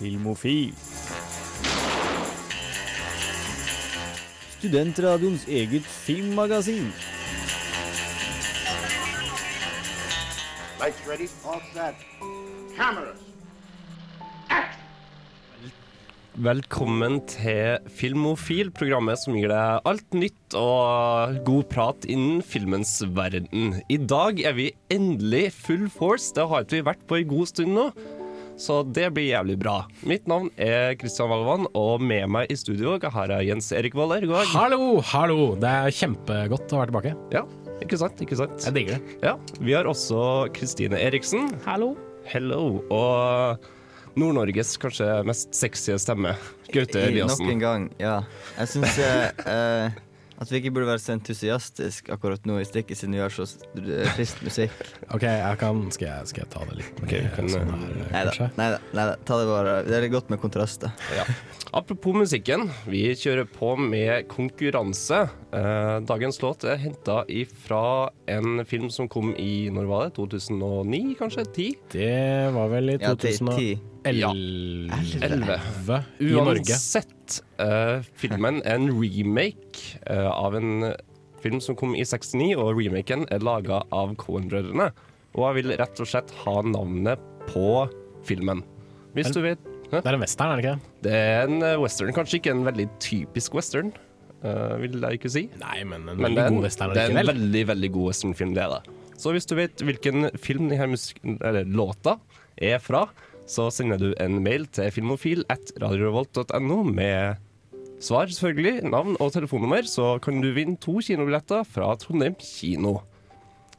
Filmofil. Studentradioens eget filmmagasin. Lights ready? All set. Cameras. Velkommen til Filmofil, programmet som gir deg alt nytt og god prat innen filmens verden. I dag er vi endelig full force. Det har ikke vi vært på en god stund nå, så det blir jævlig bra. Mitt navn er Kristian Valvan, og med meg i studio har jeg Jens Erik Waller. God dag. Hallo, hallo! Det er kjempegodt å være tilbake. Ja, ikke sant? Ikke sant? Jeg digger det. Ja, Vi har også Kristine Eriksen. Hallo. Hello. Og Nord-Norges kanskje mest sexy stemme, Gaute Eliassen. Nok en gang, ja. Jeg syns eh, at vi ikke burde være så entusiastiske akkurat nå i stikket, siden vi har så s- trist musikk. OK, jeg kan, skal, jeg, skal jeg ta det litt okay, vi kan, sånn her, Nei da. Nei da. Ta det bare Det er godt med kontraster. Ja. Apropos musikken, vi kjører på med konkurranse. Eh, dagens låt er henta fra en film som kom i når var det? 2009, kanskje? 10? Det var vel i Ja, ti. 2011 Ja. i. Norge. Uansett, uh, filmen er en remake uh, av en film som kom i 69, og remaken er laga av Cohen-brødrene. Og jeg vil rett og slett ha navnet på filmen. Hvis du vet Det er en western, er det ikke det? Det er en eh, western, kanskje ikke en veldig typisk western, Uh, vil jeg ikke si. Nei, men en Men veldig det er en, god western det er en allikevel. veldig veldig god westernfilm, det er det. Så hvis du vet hvilken film denne musikken, eller låta er fra, så sender du en mail til filmofil at radiorevolt.no med svar, selvfølgelig, navn og telefonnummer, så kan du vinne to kinobilletter fra Trondheim kino.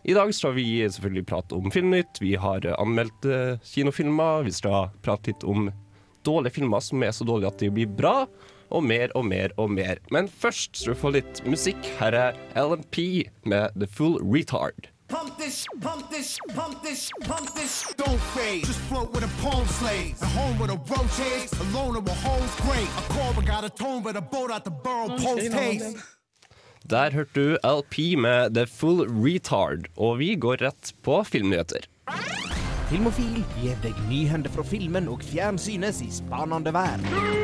I dag skal vi selvfølgelig prate om Filmnytt, vi har anmeldt eh, kinofilmer, vi skal prate litt om dårlige filmer som er så dårlige at de blir bra, og mer og mer og mer. Men først skal du få litt musikk. Her er LMP med The Full Retard. Pump this, pump this, pump this, pump this. Don't fade. Just float with a palm slaves. At home with a roach. Alone with home's great. A cobra got a tone, but a boat out the borough post haste. Der hørte du LP med The Full Retard, og vi går rett på filmnyheter. Filmofil gir deg nyhender fra filmen og fjernsynets i spanende verden.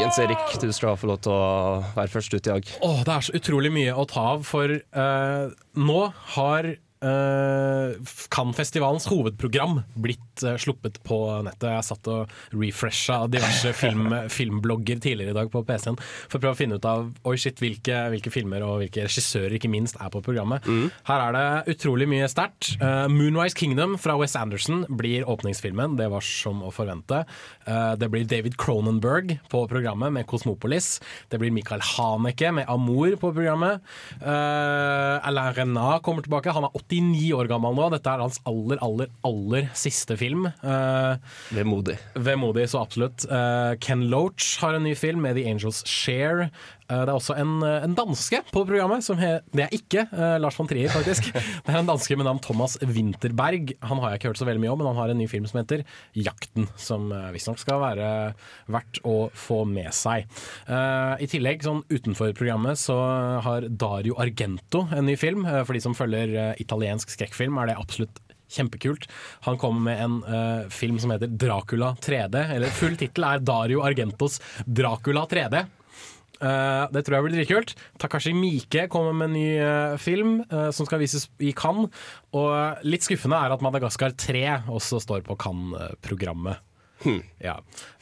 Jens Erik, du skal få lov til å være først ut i dag. Åh, det er så utrolig mye å ta av, for eh, nå har uh, Cannes-festivalens hovedprogram blitt uh, sluppet på nettet. Jeg satt og refresha diverse film, filmblogger tidligere i dag på PC-en for å prøve å finne ut av oi shit, hvilke, hvilke filmer og hvilke regissører ikke minst er på programmet. Her er det utrolig mye sterkt. Uh, Moonrise Kingdom fra Wes Anderson blir åpningsfilmen. Det var som å forvente. Eh, det blir David Cronenberg på programmet med Cosmopolis. Det blir Michael Haneke med Amour på programmet. Alain Renat kommer tilbake. Han er 89 år gammel nå. Dette er hans aller, aller, aller siste film. Uh, Vemodig. Vemodig, så absolutt. Uh, Ken Loach har en ny film med The Angels Share. Eh, det er også en, eh, en danske på programmet. Som he det er ikke uh, Lars von Trier, faktisk. det er en danske med navn Thomas Winterberg. Han har jeg ikke hørt så veldig mye om, men han har en ny film som heter Jakten. Som visstnok skal være verdt å få med seg. Uh, I tillegg, sånn utenfor programmet, så har Dario Argento en ny film. Uh, for de som følger italiensk skrekkfilm, er det absolutt Kjempekult. Han kommer med en uh, film som heter Dracula 3D. Eller full tittel er Dario Argentos Dracula 3D. Eh, det tror jeg blir dritkult. Takashi Miike kommer med en ny eh, film eh, som skal vises i Cannes. Og litt skuffende er at Madagaskar 3 også står på Cannes-programmet. Ja.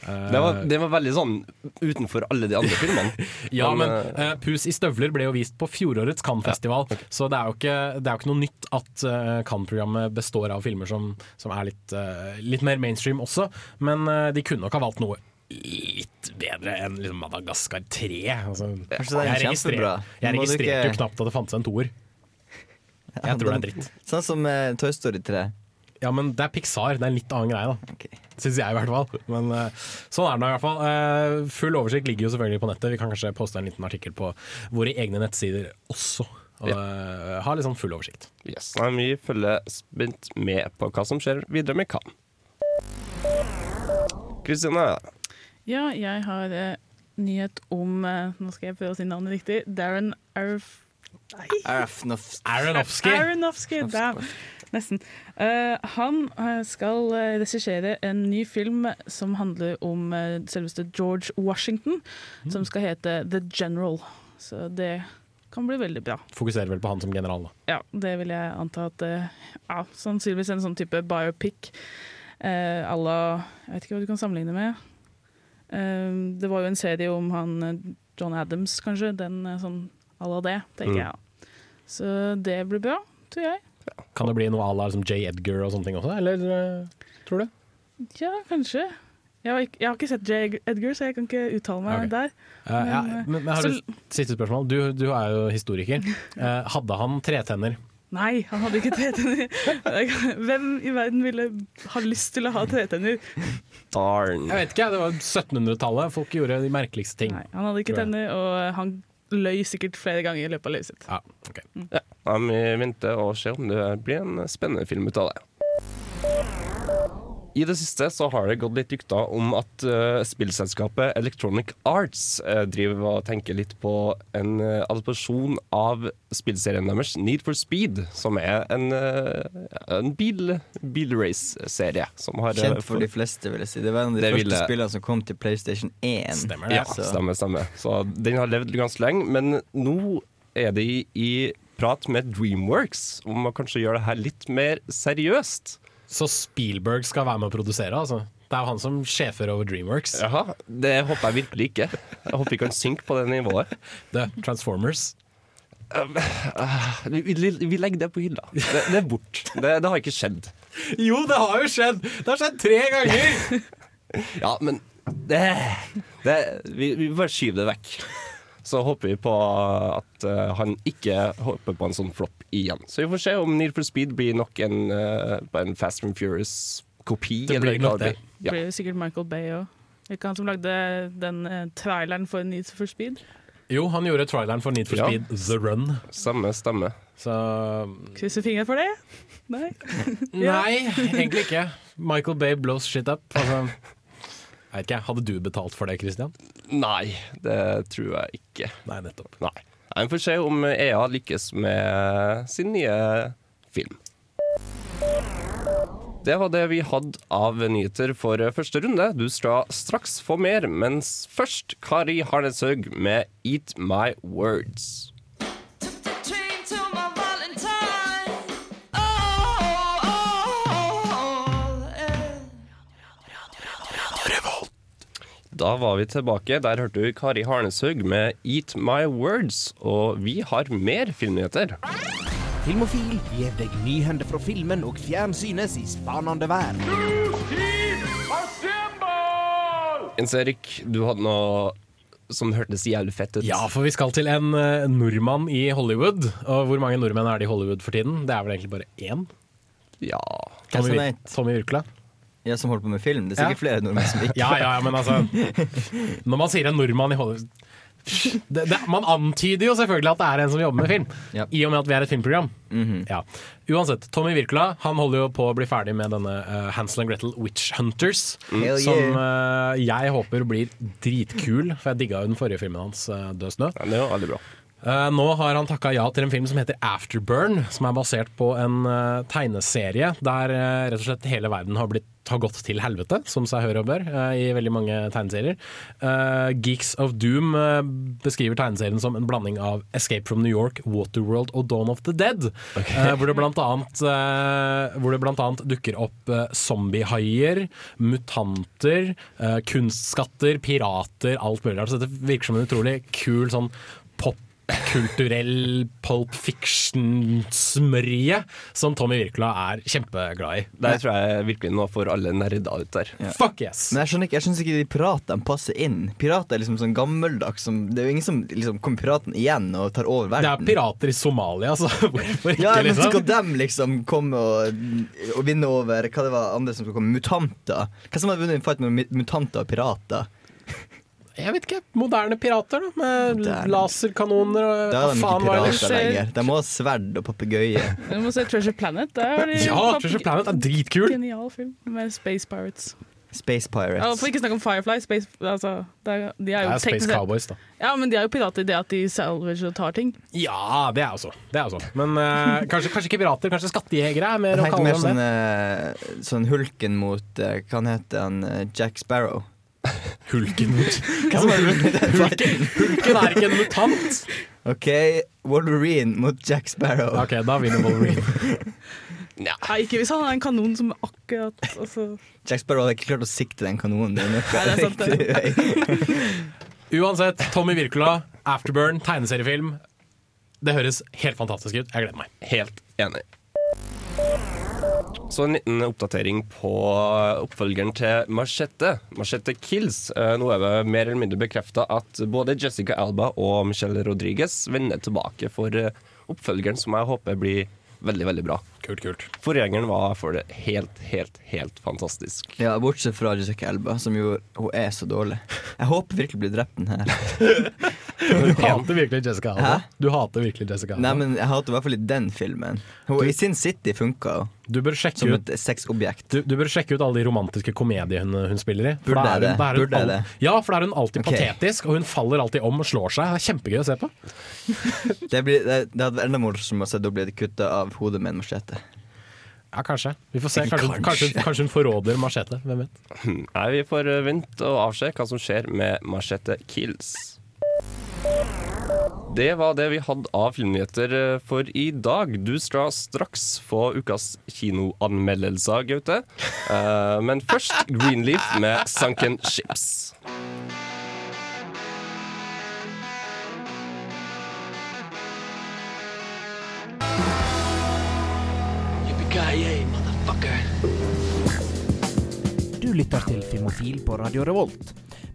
Eh, Det var, det var veldig sånn utenfor alle de andre filmene. ja, men eh, Pus i støvler ble jo vist på fjorårets Cannes-festival, så det er, jo ikke, det er jo ikke noe nytt at uh, Cannes-programmet består av filmer som, som er litt, uh, litt mer mainstream også, men de kunne nok ha valgt noe litt bedre enn liksom Madagaskar 3. Altså, Kanskje det er jeg kjempebra. Jeg registrerte ikke... jo knapt at det fantes en toer. Jeg tror det er dritt. Sånn som uh, Toy Story 3. Ja, men det er Pixar. Det er en litt annen greie, da. Okay. Syns jeg, i hvert fall. Men uh, sånn er det nå, i hvert fall. Uh, full oversikt ligger jo selvfølgelig på nettet. Vi kan kanskje poste en liten artikkel på våre egne nettsider også. Og eh, ha sånn full oversikt. Yes. Vi følger spent med på hva som skjer videre med Kan. Kristine, Ja, jeg har eh, nyhet om eh, Nå skal jeg prøve å si navnet riktig. Darren Arf Aronofsky. Aronofsky. Aronofsky, damn. Nesten. Eh, han eh, skal eh, regissere en ny film som handler om eh, selveste George Washington, som skal hete The General. Så det kan bli veldig bra. Fokuserer vel på han som general, da. Ja, det vil jeg anta at eh, Ja, sannsynligvis en sånn type biopic eh, à la Jeg vet ikke hva du kan sammenligne med. Eh, det var jo en serie om han eh, John Adams, kanskje. Den eh, sånn à la det, tenker Mm. jeg. Så det blir bra, tror jeg. Kan det bli noe à la liksom J. Edgar og sånne ting også, eller eh, tror du? Ja, kanskje. Jeg har, ikke, jeg har ikke sett J. Edgar, så jeg kan ikke uttale meg okay. der. Uh, ja, Men, men, men har så- du, siste spørsmål. Du, du er jo historiker. Uh, hadde han tretenner? Nei, han hadde ikke tretenner. Hvem i verden ville ha lyst til å ha tretenner? Darn. Jeg vet ikke, det var 1700-tallet. Folk gjorde de merkeligste ting. Nei, han hadde ikke tenner, og han løy sikkert flere ganger i løpet av livet sitt. Ja, ok. Ja, vi venter og ser om det blir en spennende film ut av det. I det siste så har det gått litt rykter om at uh, spillselskapet Electronic Arts uh, driver og tenker litt på en uh, adopsjon av spillserien deres Need for Speed, som er en, uh, en bil, bilrace-serie. som Kjent for de fleste, vil jeg si. Det var en av de første ville... spillene som kom til PlayStation 1. Stemmer det. Ja, Så- stemmer, stemmer. Så den har levd ganske lenge, men nå er de i, i prat med Dreamworks om å kanskje gjøre det her litt mer seriøst. Så Spielberg skal være med å produsere, altså? Det er jo han som sjefer over Dreamworks. Jaha, det håper jeg virkelig ikke. Jeg håper ikke han synker på det nivået. The Transformers. Vi, vi, vi legger det på hylla. Det, det er bort. Det, det har ikke skjedd. Jo, det har jo skjedd! Det har skjedd tre ganger! Ja, men det, det vi, vi bare skyver det vekk. Så håper vi på at eh, han ikke håper på en sånn flopp igjen. Så vi får se om Need for Speed blir nok en, eh, en Fast and Furious-kopi. Det blir nok det. Det Ja. Det blir sikkert Michael Bay òg. Ikke han som lagde den eh, traileren for Need for Speed? Jo, han gjorde traileren for Need for Ja. Speed The Run. Samme stemme. Så Krysser fingre for det? Nei? Nei, egentlig ikke. Michael Bay blows shit up. Altså, jeg vet ikke, Hadde du betalt for det, Christian? Nei, det tror jeg ikke. Nei, nettopp. Nei. Vi får se om EA lykkes med sin nye film. Det var det vi hadde av nyheter for første runde. Du skal straks få mer, mens først Kari Harneshaug med 'Eat My Words'. Da var vi tilbake. Der hørte du Kari Harneshaug med 'Eat My Words'. Og vi har mer filmnyheter. Filmofil gir deg nyhender fra filmen og fjernsynets i spanende verden. Jens Erik, du hadde noe som hørtes jævlig fett ut. Ja, for vi skal til en eh, nordmann i Hollywood. Og hvor mange nordmenn er det i Hollywood for tiden? Det er vel egentlig bare én? Ja. Tommy? Tommy Wirkola. Ja, som holder på med film. Det er sikkert Ja. flere nordmenn som ikke Ja, ja, ja, men altså Når man sier en nordmann i Hollywood det, det, Man antyder jo selvfølgelig at det er en som jobber med film, Ja. i og med at vi er et filmprogram. ja. Uansett, Tommy Wirkola han holder jo på å bli ferdig med denne uh, Hansel and Gretel Witch Hunters. Mm. Som eh, jeg håper blir dritkul, for jeg digga jo den forrige filmen hans, uh, Død snø. Ja, Det var veldig bra. Eh, nå har han takka ja til en film som heter Afterburn, som er basert på en uh, tegneserie der uh, rett og slett hele verden har, blitt, har gått til helvete, som seg hør og bør, i veldig mange tegneserier. Geeks of Doom beskriver tegneserien som en blanding av Escape from New York, Waterworld og Dawn of the Dead. Okay. hvor, det blant annet, hvor det blant annet dukker opp eh, zombiehaier, mutanter, kunstskatter, pirater, alt mulig Altså, Så dette virker som en utrolig kul sånn kulturell pulp fiction-smørje som Tommy Wirkola er kjempeglad i. Det tror jeg virkelig nå får alle nerder ut der. Fuck yes! Men jeg skjønner ikke, jeg synes ikke de piratene passer inn. Pirater er liksom sånn gammeldags som, Det er jo ingen som liksom kommer piraten igjen og tar over verden. Det er pirater i Somalia, så hvorfor ikke, ja, men liksom? skal dem liksom komme og, og vinne over Hva det var andre som skulle komme? Mutanter. Hva som hadde vunnet en fight med mutanter og pirater? Jeg vet ikke. Moderne pirater, da. Med Moderne. laserkanoner og Da er de ikke pirater lenger. De må ha sverd og papegøye. Du må se Treasure Planet. De Ja, Treasure Planet er dritkul! Genial film med Space Pirates. Space Ja, Pirates. for ikke snakk om Firefly. Space, altså, det er, de er Det jo er Space Cowboys, da. Ja, men de er jo pirater i det at de salvage og tar ting. Ja, det er også. Det er også. Men uh, kanskje, kanskje ikke pirater, kanskje skattejegere er mer å kalle dem sånn, det. eh, sånn Hulken mot uh, Hva heter han? Jack Sparrow. Hulken. Er Hulken? Hulken, Hulken er ikke en mutant! OK, Wolverine mot Jack Sparrow. Ok, da vinner Wolverine. Nei, ikke hvis han har en kanon som er akkurat altså. Jack Sparrow hadde ikke klart å sikte den kanonen. Det er nok Nei, det er sant, det. Uansett, Tommy Wirkola, Afterburn, tegneseriefilm. Det høres helt fantastisk ut. Jeg gleder meg. Helt enig. Så en liten oppdatering på oppfølgeren til Machete. Machete Kills. Eh, Nå er det mer eller mindre bekrefta at både Jessica Alba og Michelle Rodriguez vender tilbake for eh, oppfølgeren, som jeg håper blir veldig, veldig bra. Kult, kult. Forgjengeren var for det helt, helt, helt fantastisk. Ja, Bortsett fra Jessica Elba, som jo hun er så dårlig. Jeg håper virkelig blir drept den her. Du hater virkelig Jessica Alba. Hæ? Du hater virkelig Jessica Alba. Nei, men Jeg hater i hvert fall i den filmen. Hun, I Sin City funka hun Du bør sjekke som ut et sexobjekt. du, du bør sjekke ut alle de romantiske komediene hun, hun spiller i. For Burde jeg det? er hun al- det? Ja, for da er hun alltid okay. patetisk, og hun faller alltid om og slår seg. Det er kjempegøy å se på. Det, blir, det, det hadde vært enda morsommere å se da blir det kutta av hodet med en machete. Ja, kanskje. Vi får se. Kanskje, kanskje. kanskje. kanskje hun forråder machete. Hvem vet. Nei, vi får eh, vente og avse hva som skjer med Machete Kills. Det var det vi hadde av filmnyheter eh, for i dag. Du skal straks få ukas kinoanmeldelser, Gaute. Eh, men først Greenleaf med Sunken Ships. Du lytter til Filmofil på Radio Revolt.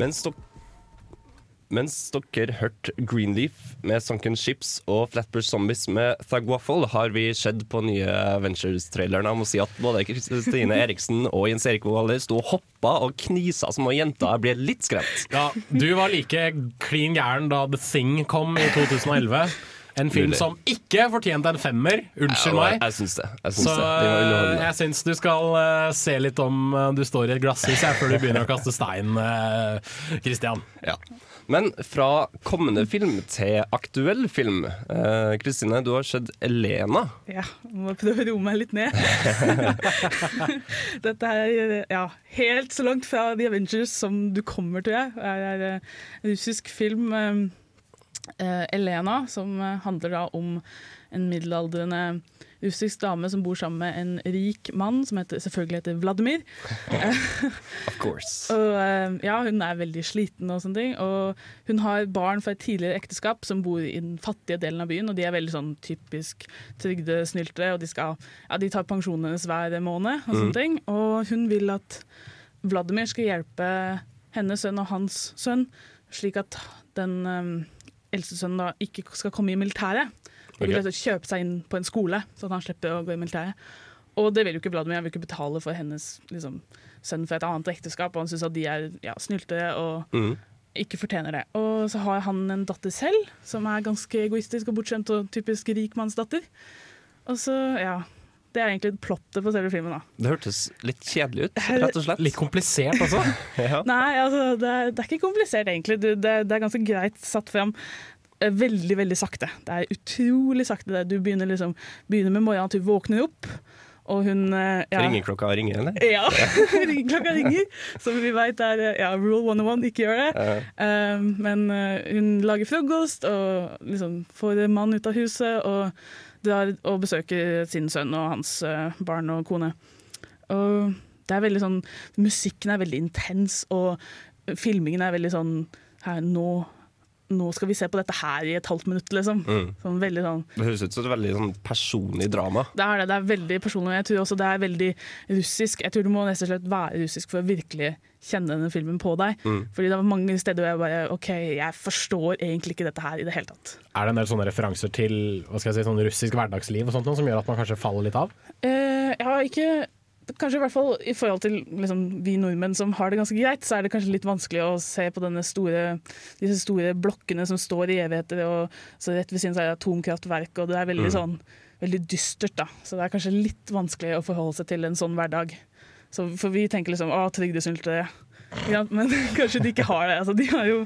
Mens, mens dere hørte Greenleaf med Sunken Ships og Flatbush Zombies med Thug Waffle, har vi sett på nye Ventures-traileren. Jeg må si at både Kristine Eriksen og Jens Erik Waller sto og hoppa og knisa som om. Jeg ble litt skremt. Ja, du var like klin gæren da The Thing kom i 2011. En film Mulig. som ikke fortjente en femmer. Unnskyld meg. Jeg syns det. Jeg syns Så det. Det jeg syns du skal uh, se litt om uh, du står i et glasshus jeg, før du begynner å kaste stein, eh, Christian. Ja. Men fra kommende film til aktuell film. Eh, Kristine, du har sett Elena. Ja, må prøve å roe meg litt ned. Dette er ja, helt så langt fra The Avengers som du kommer, tror jeg. Det er eh, en russisk film, eh, eh, Elena, som eh, handler da om en middelaldrende russisk dame som bor sammen med en rik mann som heter, selvfølgelig heter Vladimir. Of course. Og eh, ja, hun er veldig sliten og sånne ting. Og hun har barn fra et tidligere ekteskap som bor i den fattige delen av byen, og de er veldig sånn typisk trygdesnyltere, og de, skal, ja, de tar pensjonen hennes hver måned og sånne ting. Og hun vil at Vladimir skal hjelpe hennes sønn og hans sønn, slik at den um, eldste sønnen da ikke skal komme i militæret. Vil og kjøpe seg inn på en skole, så at han slipper å gå i militæret. Og det vil jo ikke Vladimir. Han vil ikke betale for hennes liksom, sønn for et annet ekteskap. Og han syns at de er ja, snyltere og mm. ikke fortjener det. Og så har han en datter selv, som er ganske egoistisk og bortskjemt og typisk rikmannsdatter. Og så, ja Det er egentlig plottet på selve filmen, da. Det hørtes litt kjedelig ut, rett og slett. Litt komplisert også. Nei, altså, det er, det er ikke komplisert, egentlig. Det, det, det er ganske greit satt fram. eh, Veldig, veldig sakte. Det er utrolig sakte. det. Du begynner, liksom, begynner med morgenen at du våkner opp, og hun eh, ja. Ringeklokka ringer, eller? Ja, ringeklokka ringer. Som vi vet er eh, ja, rule 101, ikke gjør det. Um, men hun lager frokost og liksom får mannen ut av huset og, drar og besøker sin sønn og hans eh, barn og kone. Og det er veldig sånn Musikken er veldig intens, og filmingen er veldig sånn her nå nå skal vi se på dette her i et halvt minutt, liksom. Mm. Sånn veldig sånn Det høres ut som et veldig sånn personlig drama. Det er det. Det er veldig personlig. Jeg tror også det er veldig russisk. Jeg tror du må nesten slett være russisk for å virkelig kjenne denne filmen på deg. Mm. Fordi det var mange steder hvor jeg bare OK, jeg forstår egentlig ikke dette her i det hele tatt. Er det en del sånne referanser til hva skal jeg si, sånn russisk hverdagsliv og sånt, noe som gjør at man kanskje faller litt av? Eh, jeg har ikke Kanskje i hvert fall i forhold til liksom, vi nordmenn som har det ganske greit, så er det kanskje litt vanskelig å se på denne store, disse store blokkene som står i evigheter, og så rett ved siden så er det atomkraftverk, og det er veldig Mm. sånn veldig dystert, da. Så det er kanskje litt vanskelig å forholde seg til en sånn hverdag. Så, for vi tenker liksom å, trygdesnyltere. Ja, men kanskje de ikke har det. Altså, de har jo,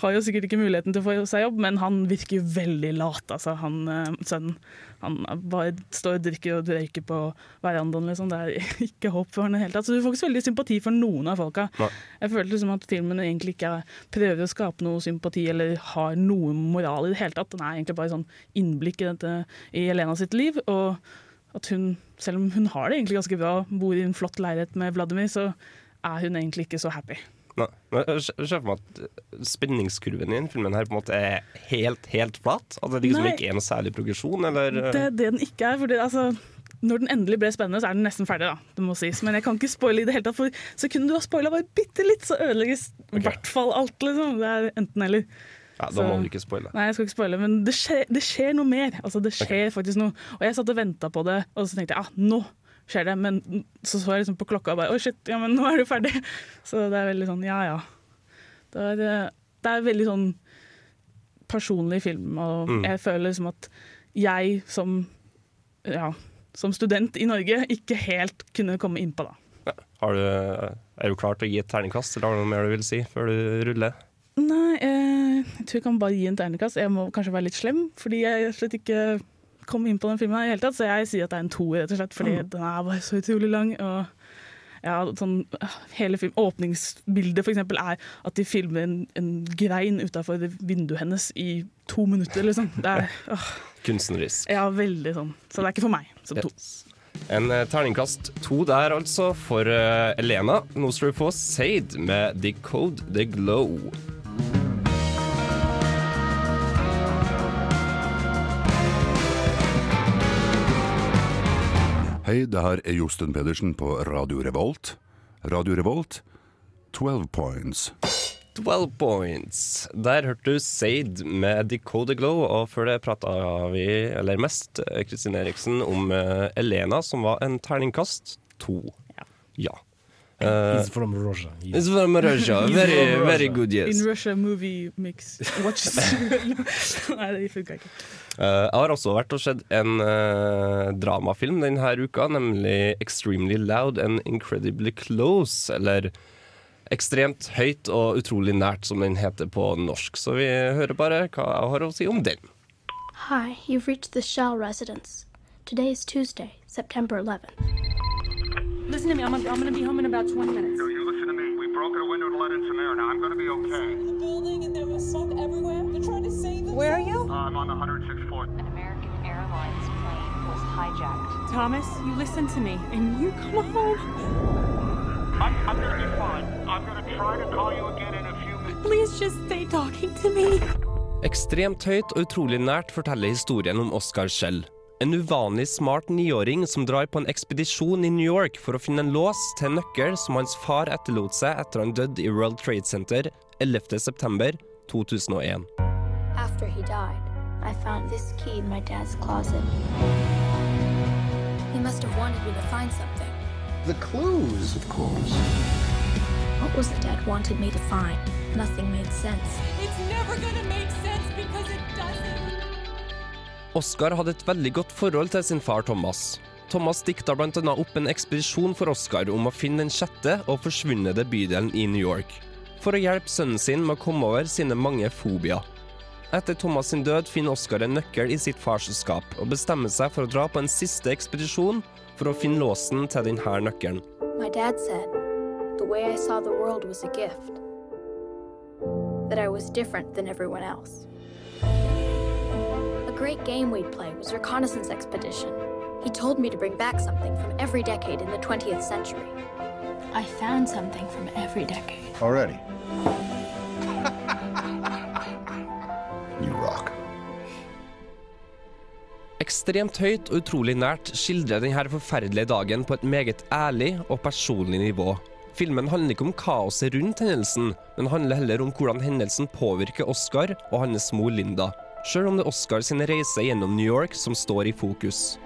har jo sikkert ikke muligheten til å få seg jobb, men han virker jo veldig lat, altså, han eh, sønnen. Han bare står og drikker og røyker på verandaen, liksom. Det er ikke håp for han i det hele tatt. Så du får ikke så veldig sympati for noen av folka. Nei. Jeg følte liksom at filmen egentlig ikke prøver å skape noe sympati eller har noe moral i det hele tatt. Den er egentlig bare sånn innblikk i, dette, i Elena sitt liv. Og at hun, selv om hun har det egentlig ganske bra, bor i en flott leilighet med Vladimir, så er hun egentlig ikke så happy. Nei. Jeg ser ser for meg at spenningskurven i denne filmen her på en måte er helt, helt flat. At det liksom Nei. ikke er noe særlig progresjon, eller eh, Det er det den ikke er. Fordi, altså, når den endelig ble spennende, så er den nesten ferdig. da, det må sies. Men jeg kan ikke spoile i det hele tatt. For sekundet du har spoila bare bitte litt, så ødelegges i hvert fall alt. liksom. Det er enten eller. Ja, Da må du ikke spoile. Nei, jeg skal ikke spoile, men det skjer, det skjer noe mer. Altså, det skjer faktisk noe. Og jeg satt og venta på det, og så tenkte jeg ah, nå skjer det. Men så så jeg liksom på klokka og bare oi, shit, ja, men nå er du ferdig. Så det er veldig sånn ja ja. Det er, eh, det er veldig sånn personlig film, og Mm. jeg føler liksom at jeg som ja, som student i Norge ikke helt kunne komme innpå da. Har du, er du klar til å gi et terningkast, eller har du noe mer du vil si før du ruller? Nei, eh, jeg tror jeg kan bare gi en terningkast. Jeg må kanskje være litt slem, fordi jeg slett ikke kom inn på den filmen i hele tatt. Så jeg sier at det er en toer, rett og slett, fordi den er bare så utrolig lang. Og ja, sånn, øh, hele film, Åpningsbildet for eksempel er at de filmer en, en grein utafor vinduet hennes i to minutter, liksom. Det er åh, Kunstnerisk. ja, veldig sånn. Så det er ikke for meg som to. Yes. En eh, terningkast to der, altså, for uh, Elena. Vi få Sade med Decode the Glow. Hei, det her er Josten Pedersen på Radio Revolt. Radio Revolt, 12 points. 12 points. Der hørte du Sade med Decode the Glow, og før det prata vi, eller mest, Kristin Eriksen om eh, Elena, som var en terningkast to. Ja. Ja. Eh, He's from Russia. He's- It's from Russia. Very, from very Russia. good, yes. In Russia movie mix. Watch Nei, det funka ikke. Uh, jeg har også vært og sett en uh, dramafilm denne uka, nemlig Extremely Loud and Incredibly Close. Eller Ekstremt høyt og utrolig nært, som den heter på norsk. Så vi hører bare hva jeg har å si om den. Hi, you've reached the Shell residence. Today is Tuesday, September 11th. Listen to me. I'm, I'm going to be home in about 20 minutes. No, you listen to me. We broke a window to let in some air. Now I'm going to be okay. The building and there was smoke everywhere. They're trying to save us. Where are you? Uh, I'm on the 106th floor. An American Airlines plane was hijacked. Thomas, you listen to me and you come home. I'm, I'm going to be fine. I'm going to try to call you again in a few minutes. Please just stay talking to me. Ekstremt høyt og utrolig nært forteller historien om Oscar Schell. En uvanlig smart niåring som drar på en ekspedisjon i New York for å finne en lås til en nøkkel som hans far etterlot seg etter han døde i World Trade Center 11.9.2001. After he died, I found this key in my dad's closet. He must have wanted me to find something. The clues, of course. What was it Dad wanted me to find? Nothing made sense. It's never going to make sense. Oscar hadde et veldig godt forhold til sin far Thomas. Thomas dikta bl.a. opp en ekspedisjon for Oscar om å finne den sjette og forsvunne bydelen i New York, for å hjelpe sønnen sin med å komme over sine mange fobier. Etter Thomas sin død finner Oscar en nøkkel i sitt farsskap, og bestemmer seg for å dra på en siste ekspedisjon for å finne låsen til denne nøkkelen. My dad said the way I saw the world was a gift. That I was different than everyone else great game we'd play was Reconnaissance Expedition. He told me to bring back something from every decade in the 20th century. I found something from every decade. Already? you rock. Ekstremt høyt og utrolig nært skildrer denne forferdelige dagen på et meget ærlig og personlig nivå. Filmen handler ikke om kaoset rundt hendelsen, men handler heller om hvordan hendelsen påvirker Oscar og hans mor Linda. Sjøl om det er Oscar sin reise gjennom New York som står i fokus.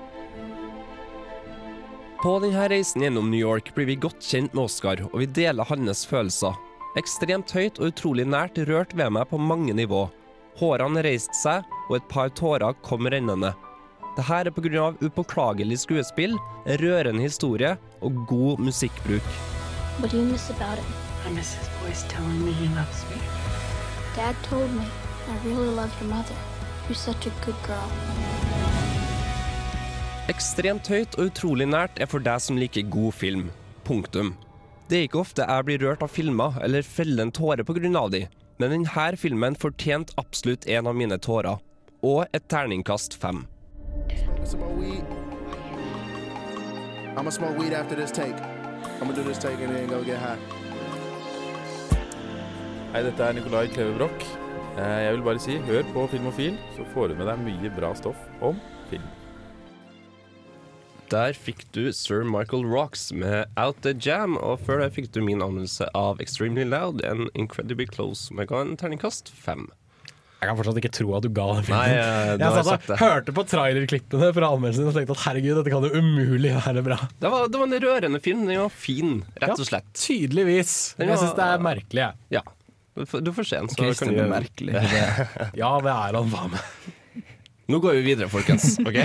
På denne reisen gjennom New York blir vi godt kjent med Oscar, og vi deler hans følelser. Ekstremt høyt og utrolig nært rørt ved meg på mange nivå. Hårene reiste seg, og et par tårer kom rennende. Dette er pga. upåklagelig skuespill, en rørende historie og god musikkbruk. What do you miss about it? I miss his voice telling me he loves me. Dad told me I really love your mother. You're such a good girl. Ekstremt høyt og utrolig nært er for deg som liker god film. Punktum. Det er ikke ofte jeg blir rørt av filmer eller feller en tåre pga. de, men denne filmen fortjente absolutt en av mine tårer. Og et terningkast fem. Hei, dette er Nikolai Kleve Broch. Eh, Jeg vil bare si, hør på Filmofil, så får du med deg mye bra stoff om film. Der fikk du Sir Michael Rocks med Out The Jam, og før det fikk du min anmeldelse av Extremely Loud and Incredibly Close, som jeg ga en terningkast fem. Jeg kan fortsatt ikke tro at du ga den filmen. Nei, eh, jeg jeg satt og hørte på trailerklippene fra anmeldelsen og tenkte at herregud, dette kan jo umulig være bra. Det var, det var en rørende film. Den var fin, rett og slett. Tydeligvis. Men Jeg syns det er merkelig, jeg. Ja. Du får, se den. så Christian er merkelig. Ja, det er han faen meg. Nå går vi videre, folkens. ok?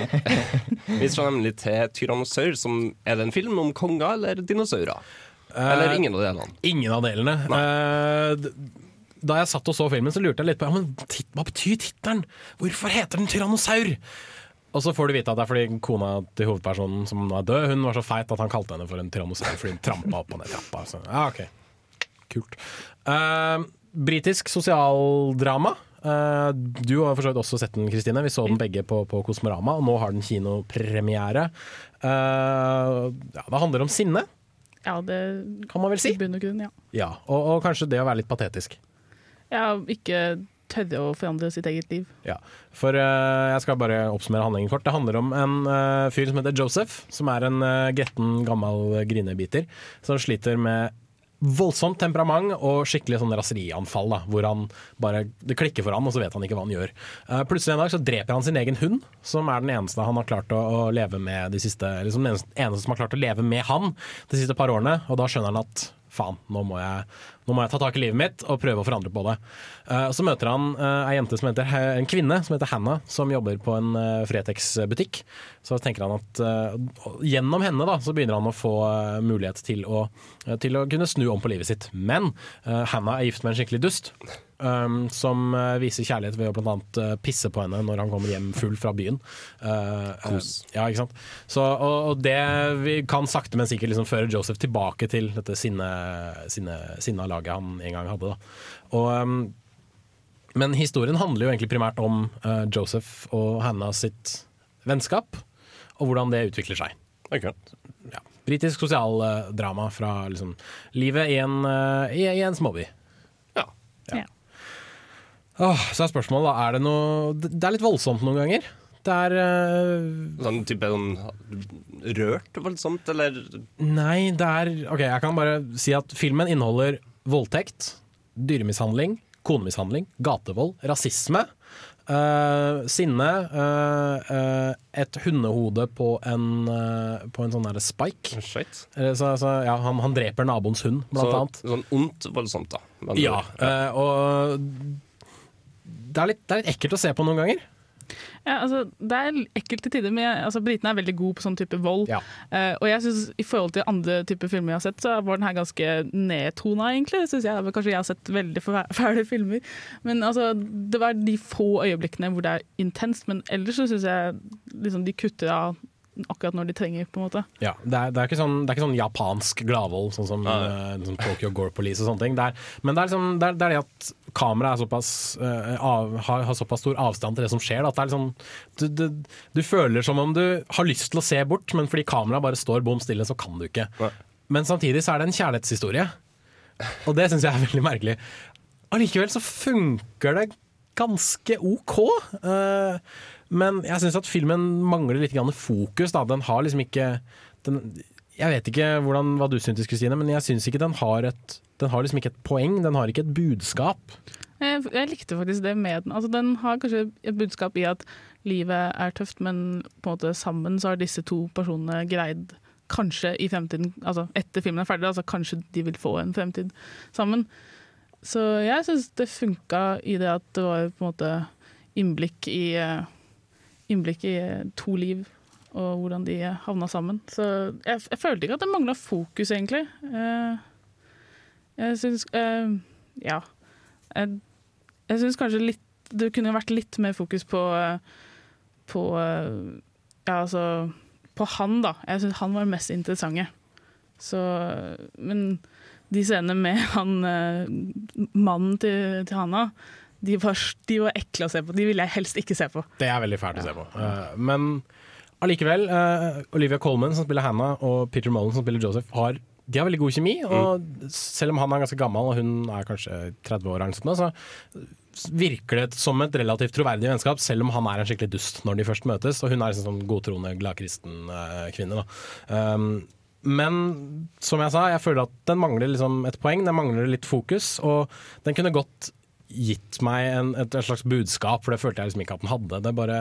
Vi skal nemlig til Tyrannosaur, som er det en film om konger eller dinosaurer? Eller Eh, ingen av delene? Ingen av delene. Eh, da jeg satt og så filmen, så lurte jeg litt på ja, men hva betyr tittelen. Hvorfor heter den Tyrannosaur? Og så får du vite at det er fordi kona til hovedpersonen som er død, hun var så feit at han kalte henne for en tyrannosaur fordi hun trampa opp og ned trappa. Så, ja, ok. Kult. Eh, Britisk sosialdrama. Eh, du har for så vidt også sett den, Kristine. Vi så den begge på, på Kosmorama, og nå har den kinopremiere. Eh, ja, det handler om sinne. Ja, det kan man vel si. Og grunn, ja. Ja, og, og kanskje det å være litt patetisk. ja. Ikke tørre å forandre sitt eget liv. Ja, for uh, jeg skal bare oppsummere handlingen kort. Det handler om en fyr som heter Joseph, som er en gretten, gammel grinebiter, som sliter med voldsomt temperament og skikkelig sånn raserianfall, da, hvor han bare, det klikker for han, og så vet han ikke hva han gjør. Uh, plutselig en dag så dreper han sin egen hund, som er den eneste han har klart å, å leve med de siste, liksom den eneste, eneste som har klart å leve med han de siste par årene, og da skjønner han at faen, nå må, jeg, nå må jeg ta tak i livet mitt og prøve å forandre på det. Eh, så møter han eh, ei jente som heter, en kvinne som heter Hannah, som jobber på en uh, Fretex-butikk. Så tenker han at gjennom henne da, så begynner han å få mulighet til å, til å kunne snu om på livet sitt. Men Hannah er gift med en skikkelig dust. Um, som viser kjærlighet ved å annet eh, pisse på henne når han kommer hjem full fra byen. Uh, Kos. Uh, ja, ikke sant? Så, og, og det vi kan sakte, men sikkert liksom føre Joseph tilbake til dette sinne, sinne, sinna laget han en gang hadde. Da. Og, um, men historien handler jo egentlig primært om uh, Joseph og Hannah sitt vennskap, og hvordan det utvikler seg. Ja. Britisk sosialdrama fra liksom, livet i en, uh, i, i en småby. Ja. Ja. Oh, så er spørsmålet da, er det noe Det er litt voldsomt noen ganger. Det er uh, Sånn type sånn rørt voldsomt, eller Nei, det er Ok, jeg kan bare si at filmen inneholder voldtekt, dyremishandling, konemishandling, gatevold, rasisme, Uh, sinne, Uh, uh, et hundehode på en, på en sånn derre spike. Shit. Så, så, ja, han, han dreper naboens hund, blant så, annet. Sånn ondt voldsomt, da. Men- Ja, og det er, litt, det er litt ekkelt å se på noen ganger. Ja, altså, det er ekkelt til tider, men altså, britene er veldig gode på sånn type vold. Eh, og jeg synes i forhold til andre typer filmer jeg har sett, så var den her ganske nedtona, egentlig. Synes jeg. Kanskje jeg har sett veldig fæ- fæle filmer. Men altså, det var de få øyeblikkene hvor det er intenst, men ellers så syns jeg liksom, de kutter av akkurat når de trenger, på en måte. Ja, det er, det er, ikke, sånn, det er ikke sånn japansk gladvold, sånn som uh, som Tokyo Gore Police og sånne ting. Det er, men det er, liksom, det, er, det er det at kameraet er eh, av, har, har såpass stor avstand til det som skjer. da, At det er liksom, du, du, du føler som om du har lyst til å se bort, men fordi kameraet bare står bom stille, så kan du ikke. Men samtidig så er det en kjærlighetshistorie, og det syns jeg er veldig merkelig. Allikevel så funker det ganske OK. eh, men jeg syns at filmen mangler litt grann fokus. Da. Den har liksom ikke den, Jeg vet ikke hvordan, hva du syntes, Kristine, men jeg syns ikke den har et Den har liksom ikke et poeng. Den har ikke et budskap. Jeg, jeg likte faktisk det med den. Altså, den har kanskje et budskap i at livet er tøft, men på en måte sammen så har disse to personene greid Kanskje i fremtiden, altså etter filmen er ferdig, altså kanskje de vil få en fremtid sammen. Så jeg syns det funka i det at det var på en måte innblikk i eh, Innblikk i eh, to liv og hvordan de havna sammen. Så jeg, jeg følte ikke at det mangla fokus, egentlig. Eh, Jeg syns eh, Ja. Jeg, jeg syns kanskje litt det kunne vært litt mer fokus på På Ja, altså På han, da. Jeg syns han var mest interessante. Så Men de scenene med han mannen til, til Hanna, de var, de var ekle å se på. De ville jeg helst ikke se på. Det er veldig fælt å se på. Uh, men allikevel, uh, Olivia Colman som spiller Hannah, og Peter Mullen som spiller Joseph, har, de har veldig god kjemi. Og selv om han er ganske gammel, og hun er kanskje 30 år, eller så virker det som et relativt troverdig vennskap, selv om han er en skikkelig dust når de først møtes. Og hun er en sånn godtroende, gladkristen uh, kvinne. Da. Um, men som jeg sa, jeg føler at den mangler liksom et poeng, den mangler litt fokus. Og den kunne godt gitt meg en, et, et slags budskap, for det følte jeg liksom ikke at den hadde. Det bare,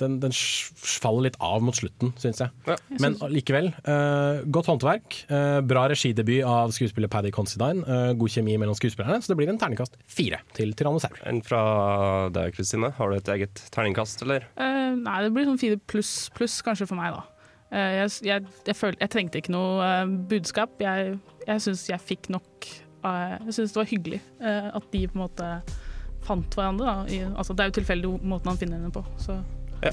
den, den faller litt av mot slutten, syns jeg. Men likevel, Uh, godt håndverk. Uh, bra regidebut av skuespiller Paddy Considine. Uh, god kjemi mellom skuespillerne, så det blir en terningkast fire til Tyrannosaur. En fra deg, Kristine? Har du et eget terningkast, eller? Eh, nei, det blir sånn fire pluss pluss kanskje for meg, da. Eh, jeg, jeg, jeg, følte, jeg trengte ikke noe budskap. Jeg, jeg syns jeg fikk nok Jeg syns det var hyggelig eh, at de på en måte fant hverandre. Da. I, altså, det er jo tilfeldig måten han finner henne på. Så Ja,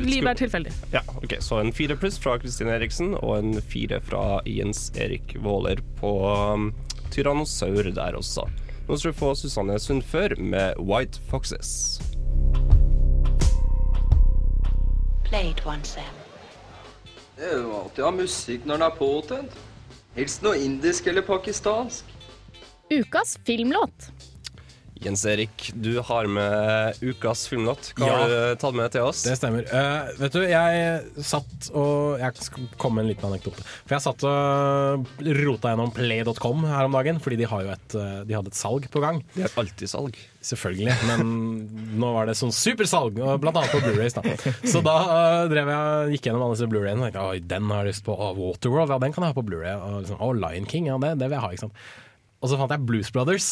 livet er tilfeldig. Ja, ok, Så en fire pluss fra Kristine Eriksen og en fire fra Jens Erik Våler på um, Tyrannosaur der også. Nå skal du få Susanne Sundfør med White Foxes. Played one, Sam. Det er jo alltid å ha musikk når den er påtent. Helst noe indisk eller pakistansk. Ukas filmlåt. Jens Erik, du har med ukas filmlåt. Hva Ja. har du tatt med til oss? Det stemmer. Uh, vet du, jeg satt og Jeg skal komme med en liten anekdote. For jeg satt og rota gjennom play.com her om dagen, fordi de, har jo et, eh, de hadde et salg på gang. De har alltid salg. Selvfølgelig, men nå var det sånn supersalg, blant annet på Blu-rays. da Så da uh, drev jeg gikk gjennom alle disse Blu-rayene og tenkte oi, den har jeg lyst på. og Waterworld, ja, den kan jeg ha på Blu-ray. Og liksom, Lion King, ja, det, det vil jeg ha. ikke sant Og så fant jeg Blues Brothers.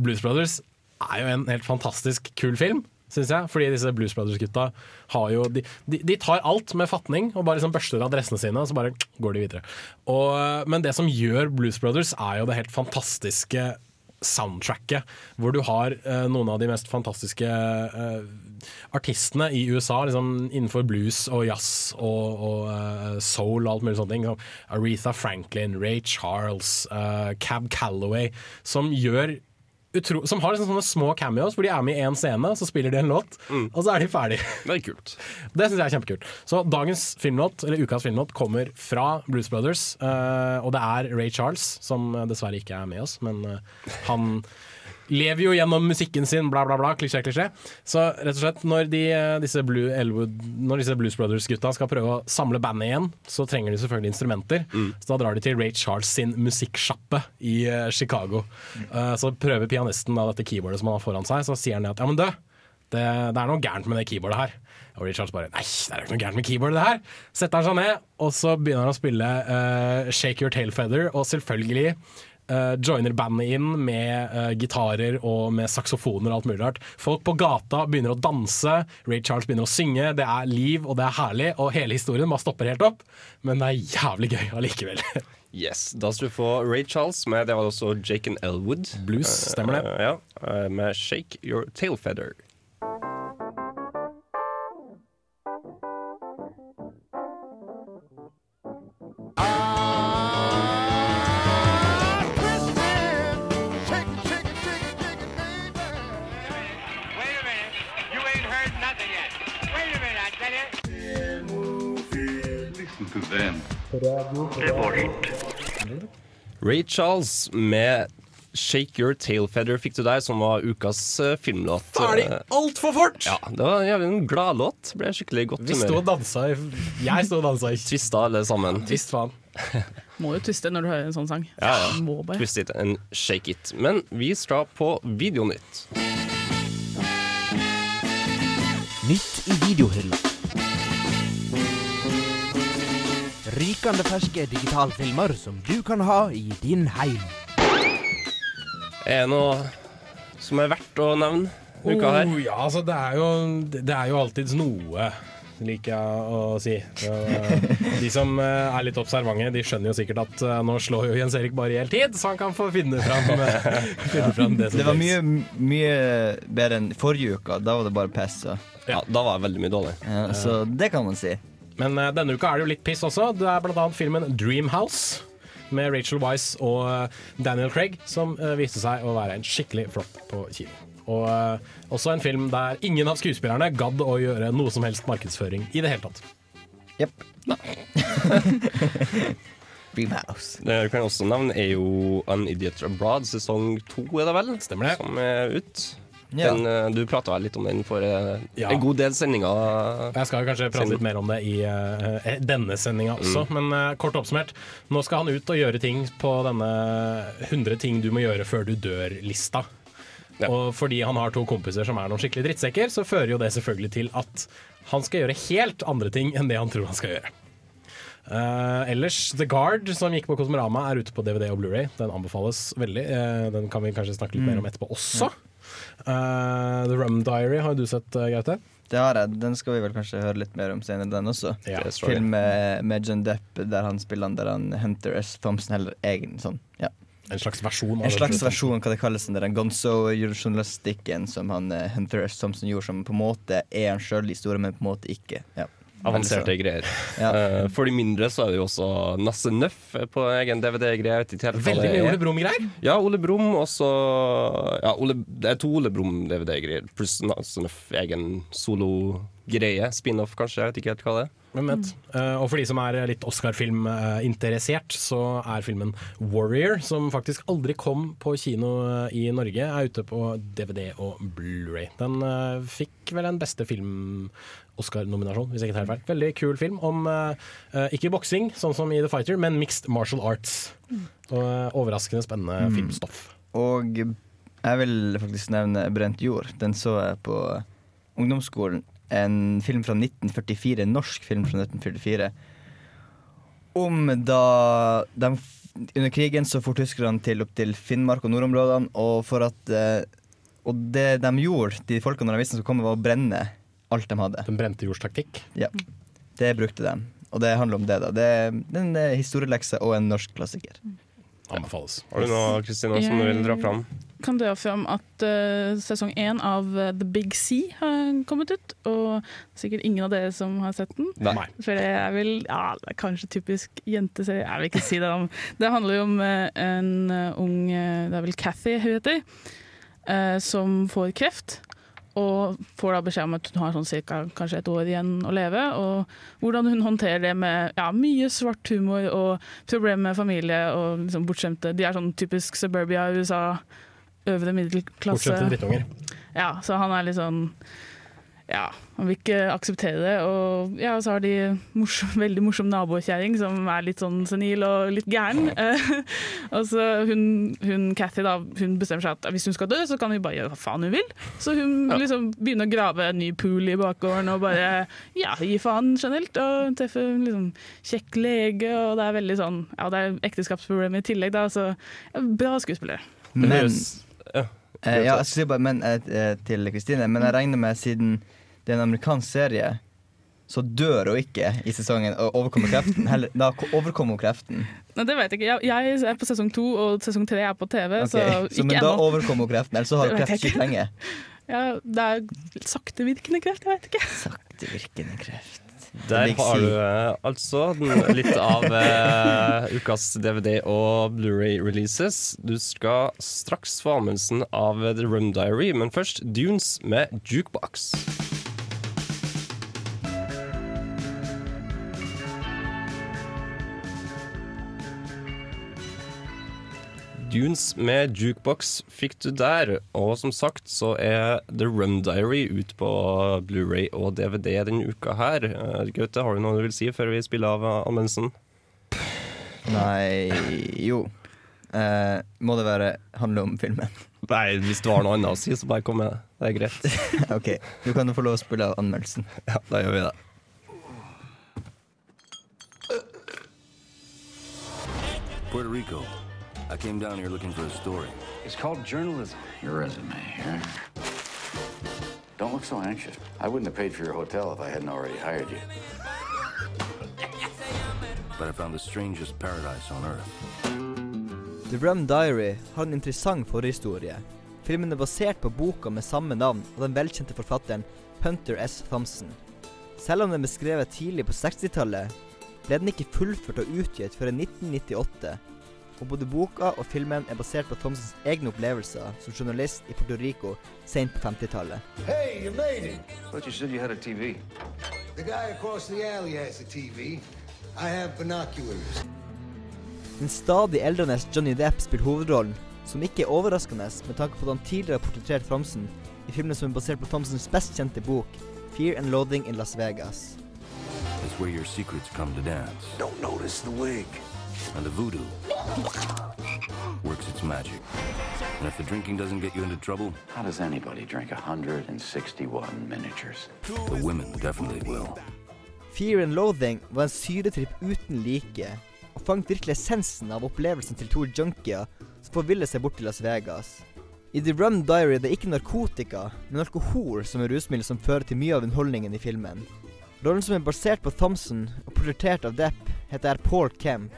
Blues Brothers er jo en helt fantastisk kul film, syns jeg. Fordi disse Blues Brothers-gutta har jo de, de, de tar alt med fatning og bare liksom børster av dressene sine, og så bare går de videre. Og, men det som gjør Blues Brothers, er jo det helt fantastiske soundtracket, hvor du har eh, noen av de mest fantastiske eh, artistene i USA liksom, innenfor blues og jazz og, og uh, soul og alt mulig ting. Aretha Franklin, Ray Charles, uh, Cab Calloway, som gjør utro som har liksom sånne små cameos hvor de er med i én scene, så spiller de en låt, og så er de ferdig. Det er kult. Det syns jeg er kjempekult. Så dagens filmlåt, eller ukas filmlåt, kommer fra Blues Brothers. uh, og det er Ray Charles, som dessverre ikke er med oss, men uh, han lever jo gjennom musikken sin, bla, bla, bla, klisjé, klisjé. Så rett og slett, når, de, eh, disse, Blue Elwood, når disse Blues Brothers-gutta skal prøve å samle bandet igjen, så trenger de selvfølgelig instrumenter. Så da drar de til Ray Charles sin musikksjappe i uh, Chicago. Uh, så prøver pianisten da dette keyboardet som han har foran seg, så sier han at ja, men du, det, det er noe gærent med det keyboardet her. Og Ray Charles bare nei, det er ikke noe gærent med keyboardet det her. Setter han seg ned, og så begynner han å spille uh, Shake Your Tail Feather, og selvfølgelig eh, joiner bandet inn med uh, gitarer og med saksofoner og alt mulig rart. Folk på gata begynner å danse, Ray Charles begynner å synge, det er liv og det er herlig, og hele historien bare stopper helt opp. Men det er jævlig gøy allikevel. Yes, Da skal du få Ray Charles med Det var også Jake and Elwood. Blues, stemmer det. Uh, ja, Med Shake Your Tail Feather. Ray Charles med 'Shake Your Tail Feather' fikk du der, som var ukas eh, filmlåt. Ferdig altfor fort! Ja, det var en jævlig gladlåt. Ble skikkelig godt Vi sto og dansa Jeg sto og dansa Tvista alle sammen. Tvist faen. Må jo tviste når du hører en sånn sang. Ja, ja. Må bare. Twist it and shake it. Men vi skal på Videonytt. Nytt i videohylla. Rykende ferske digitalfilmer som du kan ha i din heim. Er det noe som er verdt å nevne uka her? Oh, ja, altså, det er jo, det er jo alltids noe, liker jeg å si. Eh, de som eh, er litt observante, de skjønner jo sikkert at eh, nå slår jo Jens Erik bare i hjel tid, så han kan få finne fram, finne fram det som Det var mye, mye bedre enn forrige uka. Da var det bare piss. Ja. Ja, da var det veldig mye dårlig. Ja, så det kan man si. Men eh, denne uka er det jo litt piss også. Det er annet filmen Dreamhouse med Rachel Weisz og eh, Daniel Craig, som eh, viste seg å være en skikkelig flopp på kino. Og også en film der ingen av skuespillerne gadd å gjøre noe som helst markedsføring i det hele tatt. Jepp. Dreamhouse. Det du kan også nevne, er jo An Idiot Abroad sesong to, er det vel? Stemmer det. Som er ut. Ja. Den, eh, du prata vel litt om den for eh, Ja. en god del sendinger. Jeg skal kanskje prate litt mer om det i uh, denne sendinga også, men uh, kort oppsummert. Nå skal han ut og gjøre ting på denne 100 ting du må gjøre før du dør-lista. Og fordi han har to kompiser som er noen skikkelig drittsekker, så fører jo det selvfølgelig til at han skal gjøre helt andre ting enn det han tror han skal gjøre. Uh, ellers, The Guard, som gikk på Kosmorama, er ute på DVD og Blu-ray. Den anbefales veldig. Uh, den kan vi kanskje snakke litt mer om etterpå også. Eh, The Rum Diary har du sett, eh, Gaute? Det har jeg. Den skal vi vel kanskje høre litt mer om senere, den også. Ja. Film med, med John Depp der han spiller han der han Hunter S. Thompson, heller egen sånn. Ja. En slags versjon av En slags versjon, hva det kalles, den der gonzo-journalistikken som han eh, Hunter S. Thompson gjorde, som på en måte er han sjøl i historien, men på en måte ikke. Ja. Avanserte greier. Ja. Eh, for de mindre så er det jo også Nasse Nøff på egen DVD-greie. Veldig mye. Ole Brumm-greier. Ja, Ole Brumm, og så ja, Det er to Ole Brumm-DVD-greier, pluss Nasse Nøff egen solo-greie. Spin-off, kanskje. Jeg vet ikke helt hva det er. Mm. Eh, og for de som er litt Oscar-film-interessert, så er filmen Warrior, som faktisk aldri kom på kino eh, i Norge, er ute på DVD og Blu-ray. Den uh, fikk vel en beste film-Oscar-nominasjon, hvis jeg ikke tar feil. Veldig kul film om eh, eh, ikke boksing, sånn som i The Fighter, men mixed martial arts. Og eh, overraskende spennende Mm. filmstoff. Og jeg vil faktisk nevne Brent jord. Den så jeg på ungdomsskolen. En film fra 1944, en norsk film fra 1944. Om da de, Under krigen så for tyskerne til opp til Finnmark og nordområdene, og for at Og det de gjorde, de folkene de visste som kom, var å brenne alt de hadde. Den brente jords taktikk. Ja. Det brukte de. Og det handler om det, da. Det er en eh, historielekse og en norsk klassiker. Anbefales. Har du noe Kristina, som du vil dra fram? kan dra fram at uh, sesong én av eh, The Big Sea har kommet ut. Og sikkert ingen av dere som har sett den. Nei. For det er vel ja, det er kanskje typisk jenteserie. Jeg vil ikke si det. om Det handler jo om en ung Det er vel Cathy hun heter. eh, som får kreft. Og får da beskjed om at hun har sånn cirka kanskje et år igjen å leve. Og hvordan hun håndterer det med ja, mye svart humor og problemer med familie og liksom bortskjemte. De er sånn typisk suburbia i USA, øvre middelklasse. Bortskjemte drittunger. Ja, så han er litt sånn Ja, han vil ikke akseptere det. Og ja, så har de morsom, veldig morsom nabokjerring som er litt sånn senil og litt gæren. Eh, og så hun, hun Cathy da, hun bestemmer seg at hvis hun skal dø, så kan hun bare gjøre hva faen hun vil. Så hun liksom begynner å grave en ny pool i bakgården og bare ja, gi faen generelt. Og hun treffer en liksom kjekk lege, og det er veldig sånn Ja, det er ekteskapsproblem i tillegg, da, så ja, bra skuespiller. Men ja. Eh, ja, jeg skal si bare men eh, til Kristine, men jeg regner med siden det er en amerikansk serie, så dør hun ikke i sesongen og overkommer kreften. Heller, da overkommer hun kreften. Nei, det vet jeg ikke. Jeg, jeg er på sesong to, og sesong tre er på TV, Okay. så så, men da overkommer hun kreften, ellers så har hun kreft sykt lenge. Ja, det er saktevirkende kreft, jeg vet ikke. Saktevirkende kreft. Der har du eh, altså litt av eh, ukas DVD og Blu-ray-releases. Du skal straks få anmeldelsen av The Rum Diary, men først Dunes med Jukebox. Dunes med jukebox fikk du der. Og som sagt så er The Rum Diary ute på Blu-ray og DVD denne uka her. Eh, Gaute, har du noe du vil si før vi spiller av eh, anmeldelsen? Nei Jo. Eh, må det være handle om filmen? Nei, hvis du har noe annet å si, så bare kom med det. Det er greit. OK. Du kan jo få lov å spille av anmeldelsen. Ja, da gjør vi det. Puerto Rico. I came down here looking for a story. It's called journalism. Your resume here. Don't look so anxious. I wouldn't have paid for your hotel if I hadn't already hired you. But I found the strangest paradise on earth. The Rum Diary har en interessant forhistorie. Filmen er basert på boka med samme navn av den velkjente forfatteren Hunter S. Thompson. Selv om den ble skrevet tidlig på 60-tallet, ble den ikke fullført og utgitt før i 1998. Og både boka og filmen er basert på Thomsens egne opplevelser som journalist i Puerto Rico sent på 50-tallet. Hey, you made it. But you said you had a TV. The guy across the alley has a TV. I have binoculars. Den stadig eldrende Johnny Depp spiller hovedrollen, som ikke er overraskende med tanke på at han tidligere har portrettert Thomsen i filmen som er basert på Thomsens best kjente bok, 'Fear and Loathing in Las Vegas'. It's where your secrets come to dance. Don't notice the wig. And the voodoo works its magic. And if the drinking doesn't get you into trouble, How does anybody drink 161 miniatures? the women definitely will. Fear and Loathing var en syretripp uten like, og fanget virkelig essensen av opplevelsen til to junkier som forviller seg bort til Las Vegas. I The Rum Diary er det ikke narkotika, men alkohol som er rusmiddel som fører til mye av underholdningen i filmen. Rollen som er basert på Thompson og portrettert av Depp, heter Paul Kemp,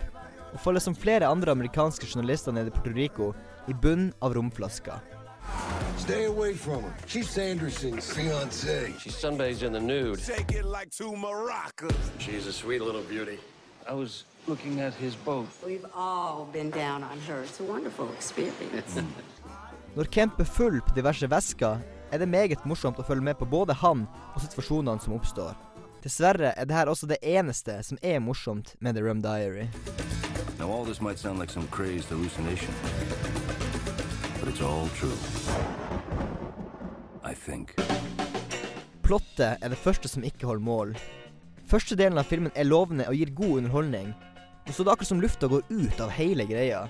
og faller som flere andre amerikanske journalister nede i Puerto Rico i bunnen av romflaska. Stay away from her. She's Sanderson's fiance. She sunbathes in the nude. Take it like two maracas. She's a sweet little beauty. I was looking at his boat. We've all been down on her. It's a wonderful experience. Når Kemp er full på diverse væsker, er det meget morsomt å følge med på både han og situasjonene som oppstår. Dessverre er dette også det eneste som er morsomt med The Rum Diary. Now, all this might sound like some crazed hallucination, but it's all true. I think. Plottet er det første som ikke holder mål. Første delen av filmen er lovende og gir god underholdning, og så er det akkurat som lufta går ut av hele greia.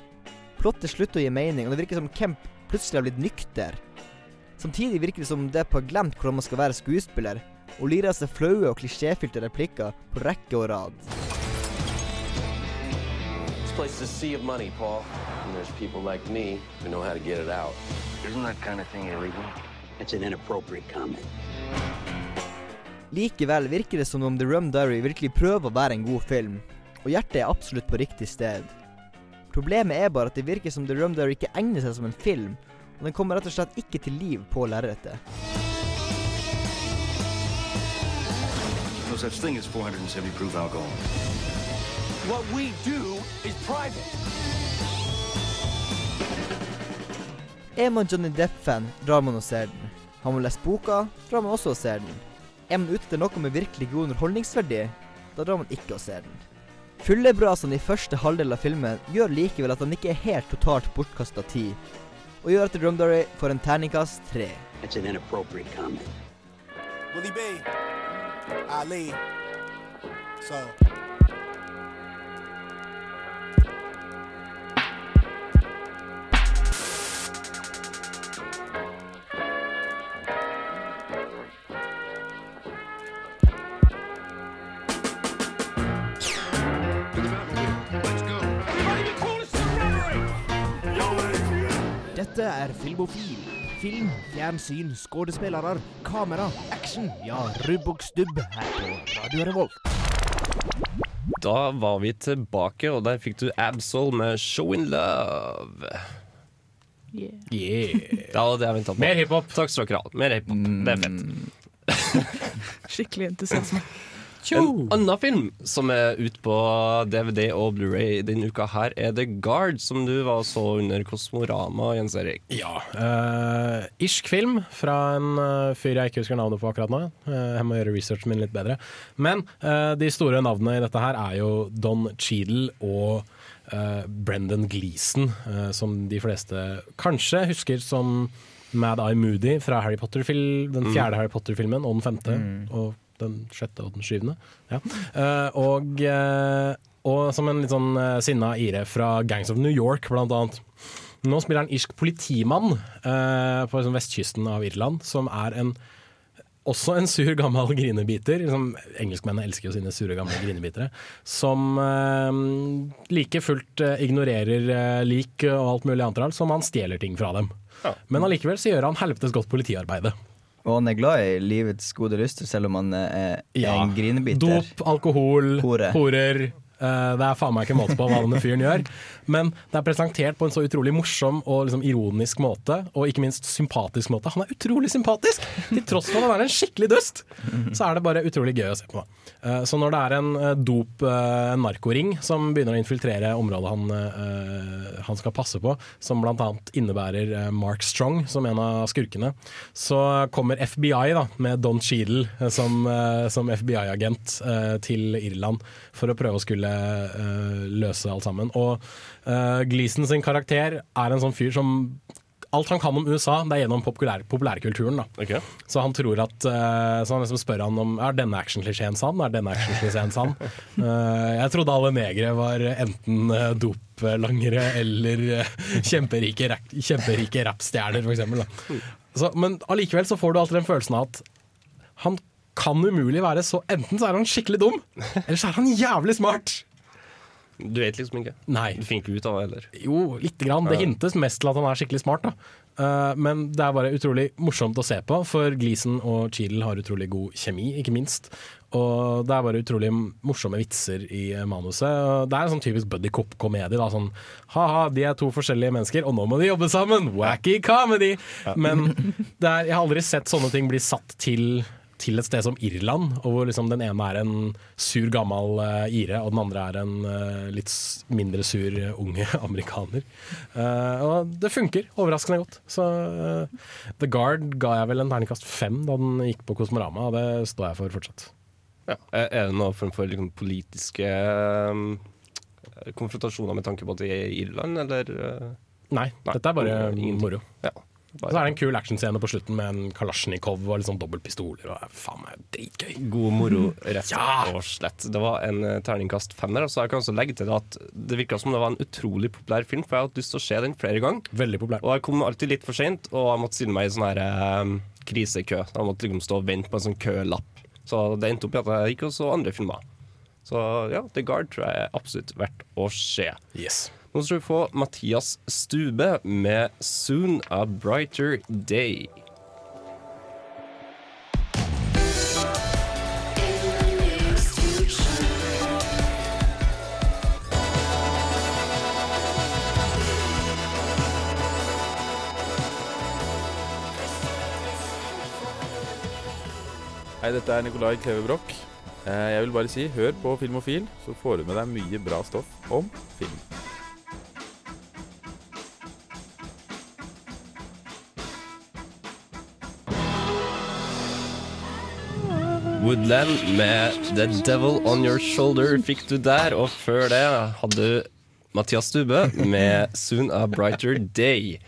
Plottet slutter å gi mening, og det virker som Kemp plutselig har blitt nykter. Samtidig virker det som Depp har glemt hvordan man skal være skuespiller, og lirer seg flaue og klisjéfylte replikker på rekke og rad. This place is a sea of money, Paul. And there's people like me who know how to get it out. Isn't that kind of thing illegal? That's an inappropriate comment. Likevel virker det som om The Rum Diary virkelig prøver å være en god film, og hjertet er absolutt på riktig sted. Problemet er bare at det virker som The Rum Diary ikke egner seg som en film, og den kommer rett og slett ikke til liv på lerretet. No such thing as 470 proof alcohol. What we do is private. Er man Johnny Depp-fan, drar man og ser den. Har man lest boka, drar man også og ser den. Er man ute etter noe med virkelig god underholdningsverdi, da drar man ikke og ser den. Fullebrasene i første halvdel av filmen gjør likevel at han ikke er helt totalt bortkasta tid, og gjør at Drumdory får en terningkast tre. It's an inappropriate comment. Willie B. Ali. So. Dette er Filmofil. Film, fjernsyn, skuespillere, kamera, action. Ja, rubb og stubb her på Radio Revolt. Da var vi tilbake, og der fikk du Absol med 'Show in Love'. Yeah. Ja, det har vi tatt på. Mer hiphop. Takk skal dere ha. Mer hiphop. Det er fett. Skikkelig entusiasme. En annen film som er ute på DVD og Blu-ray denne uka her, er The Guard, som du var så under Kosmorama, Jens Erik. Ja. Uh, irsk film fra en uh, fyr jeg ikke husker navnet på akkurat nå. Uh, jeg må gjøre researchen min litt bedre. Men de store navnene i dette her er jo Don Cheadle og Brendan Gleeson, som de fleste kanskje husker som Mad Eye Moody fra Harry Potter den Mm. fjerde Harry Potter-filmen, og den femte, Mm. og den sjette og den syvende. Ja. Eh, og, eh, og som en litt sånn eh, sinna ire fra Gangs of New York, blant annet. Nå spiller han irsk politimann på liksom, vestkysten av Irland, som er en også en sur gammel grinebiter. Liksom, engelskmennene elsker jo sine sure gamle grinebitere. Som eh, like fullt eh, ignorerer eh, lik og alt mulig annet rart, som han stjeler ting fra dem. Men allikevel så gjør han helvetes godt politiarbeide. Og han er glad i livets gode lyster, selv om han er Ja. en grinebiter. Dop, alkohol, Hore. horer. Eh, det er faen meg ikke måte på hva denne fyren gjør. Men det er presentert på en så utrolig morsom og liksom ironisk måte, og ikke minst sympatisk måte. Han er utrolig sympatisk! Til tross for å er en skikkelig dust, så er det bare utrolig gøy å se på. Eh, Så når det er en eh, dop, narkoring, som begynner å infiltrere området han, han skal passe på, som bl.a. innebærer Mark Strong som en av skurkene, så kommer FBI da, med Don Cheadle som, som FBI-agent til Irland for å prøve å skulle løse alt sammen. Og uh, Gleason sin karakter er en sånn fyr som Alt han kan om USA, det er gjennom populær, populærkulturen. da. Så han tror at uh, Så han liksom spør han om Er denne actionklisjeen sann? Er denne actionklisjeen sann? Jeg trodde alle negere var enten doplangere eller kjemperike, kjemperike rappstjerner, eksempel. Men allikevel så får du alltid den følelsen av at han kan umulig være så Enten så er han skikkelig dum, eller så er han jævlig smart. Du vet liksom ikke? Nei. Du finner ikke ut av det heller? Jo, lite grann. Det hintes mest til at han er skikkelig smart. da. Eh, men det er bare utrolig morsomt å se på, for Gleason og Cheedle har utrolig god kjemi, ikke minst. Og det er bare utrolig morsomme vitser i manuset. Og Det er en sånn typisk buddy cop-komedie. da, sånn Ha-ha, de er to forskjellige mennesker, og nå må de jobbe sammen! Wacky comedy! Men det er, jeg har aldri sett sånne ting bli satt til til et sted som Irland, og hvor liksom den ene er en sur gammel uh, ire, og den andre er en uh, litt mindre sur eh, unge amerikaner. Og det funker overraskende godt. Så The Guard ga jeg vel en terningkast fem da den gikk på Kosmorama, og det står jeg for fortsatt. Ja. Er det noen form for liksom, politiske konfrontasjoner med tanke på at de er Irland, eller? Nei, Nei, dette er bare moro. Ja, Og så er det en kul actionscene på slutten med en kalasjnikov og liksom dobbeltpistoler. Og faen meg dritgøy. God moro, rett Ja! og slett. Det var en eh, terningkast femmer. Så jeg kan også legge til det at det virka som det var en utrolig populær film, for jeg har hatt lyst til å se den flere ganger. Veldig populær. Og jeg kom alltid litt for seint, og jeg måtte stille meg i sånn her eh, krisekø. Jeg måtte liksom stå og vente på en sånn kølapp. Så det endte opp i at jeg gikk og så andre filmer. Så ja, The Guard tror jeg er absolutt verdt å se. Yes. Nå skal vi få Mathias Stube med 'Soon a Brighter Day'. Hei, dette er Nikolai Kleve Broch. Eh, Jeg vil bare si, hør på Filmofil, så får du med deg mye bra stoff om film. Woodland med 'The Devil On Your Shoulder' fikk du der, og før det hadde du Mathias Stube med 'Soon a Brighter Day'.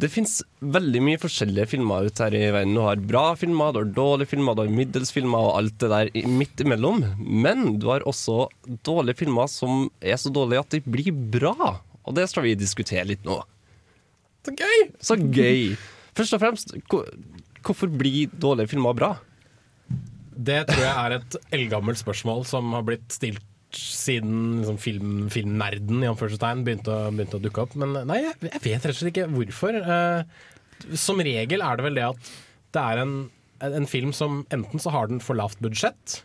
Det fins veldig mye forskjellige filmer ute her i verden. Du har bra filmer, du har dårlige filmer, du har middels filmer og alt det der i- midt imellom. Men du har også dårlige filmer som er så dårlige at de blir bra. Og det skal vi diskutere litt nå. Så gøy! Så gøy. Først og fremst, hvorfor blir dårlige filmer bra? Det tror jeg er et eldgammelt spørsmål som har blitt stilt siden liksom, film, filmnerden i anførselstegn begynte, begynte å dukke opp. Men nei, jeg, jeg vet rett og slett ikke hvorfor. Eh, som regel er det vel det at det er en, en film som enten så har den for lavt budsjett,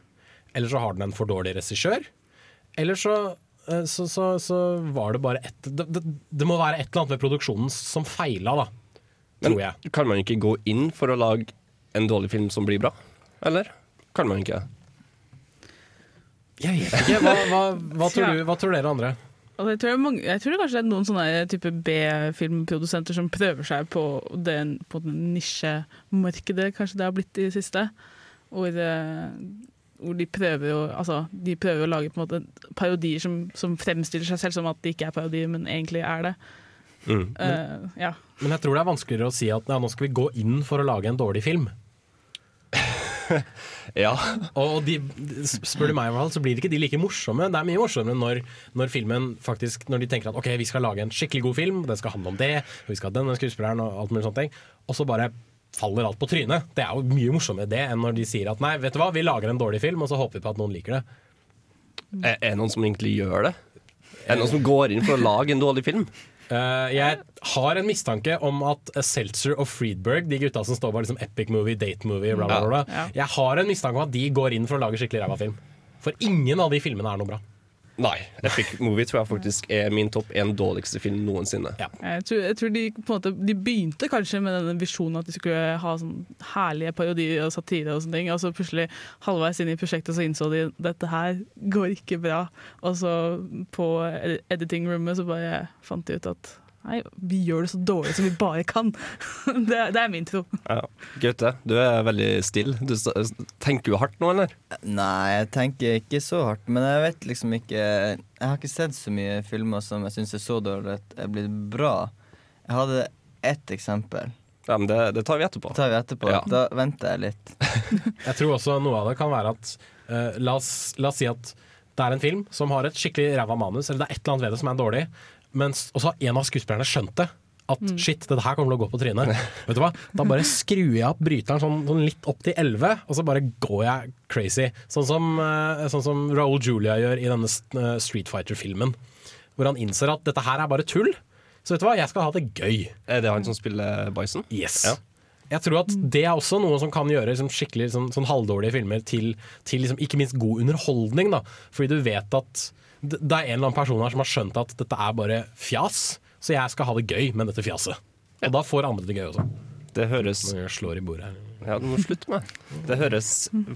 eller så har den en for dårlig regissør. Eller så, eh, så, så, så var det bare et det, det, det må være et eller annet ved produksjonen som feila, da. Tror jeg. Men kan man ikke gå inn for å lage en dårlig film som blir bra? Eller kan man ikke? Jeg vet ikke. Hva, hva, hva, tror, du, hva tror dere andre? Altså, jeg, tror det er mange, jeg tror det kanskje det er noen sånne type B-filmprodusenter som prøver seg på den, på den nisjemarkedet, kanskje det har blitt i det siste. Hvor eh, hvor de prøver å, altså, de prøver å lage på en måte parodier som, som fremstiller seg selv som at de ikke er parodier, men egentlig er det. Mm. Eh, ja. Men jeg tror det er vanskeligere å si at ja, nå skal vi gå inn for å lage en dårlig film. ja. Og de, spør du meg, i hvert fall, så blir det ikke de like morsomme. Det er mye morsommere når, når filmen faktisk Når de tenker at ok, vi skal lage en skikkelig god film, den skal handle om det, vi skal ha denne skuespilleren og alt mulig sånt og så bare faller alt på trynet. Det er jo mye morsommere det enn når de sier at nei, vet du hva, vi lager en dårlig film, og så håper vi på at noen liker det. Er det noen som egentlig gjør det? Er det noen som går inn for å lage en dårlig film? Eh, jeg har en mistanke om at Seltzer og Friedberg, de gutta som står bak liksom epic movie, date movie, bla, bla, bla. Jeg har en mistanke om at de går inn for å lage skikkelig ræva film. For ingen av de filmene er noe bra. Nei. Epic Movie tror jeg faktisk er min topp én dårligste film noensinne. Jeg tror, jeg tror de, på en måte, de begynte kanskje med denne visjonen at de skulle ha sånn herlige parodier og satire og sånne ting. Og så plutselig halvveis inn i prosjektet så innså de dette her går ikke bra. Og så på editing-rommet så bare fant de ut at nei, vi gjør det så dårlig som vi bare kan. det, er- det er min tro. Ja. Gaute, du er veldig stille. Du, tenker du hardt nå, eller? Nei, jeg tenker ikke så hardt. Men jeg vet liksom ikke Jeg har ikke sett så mye filmer som jeg syns er så dårlig at er blitt bra. Jeg hadde ett eksempel. Ja, men det, det tar vi etterpå. Det tar vi etterpå. Ja. Da venter jeg litt. Jeg tror også noe av det kan være at uh, la, oss, la oss si at det er en film som har et skikkelig ræva manus, eller det er et eller annet ved det som er dårlig, mens og så har en av skuespillerne skjønt det. At Mm. shit, dette her kommer til å gå på trynet. Vet du hva? Da bare skrur jeg opp bryteren sånn, sånn litt opp til 11, og så bare går jeg crazy. Sånn som, eh, sånn som Raoul Julia gjør i denne eh, Street Fighter-filmen. Hvor han innser at dette her er bare tull. Så vet du hva, jeg skal ha det gøy. Er det han som spiller Bison? Yes. Ja. Jeg tror at det er også noe som kan gjøre liksom, skikkelig sånn, sånn halvdårlige filmer til, til liksom, ikke minst god underholdning. Da. Fordi du vet at det er en eller annen person her som har skjønt at dette er bare fjas, så jeg skal ha det gøy med dette fjaset. Og da får andre det gøy også. Det høres slår i bordet her. Ja, du må slutte med det. høres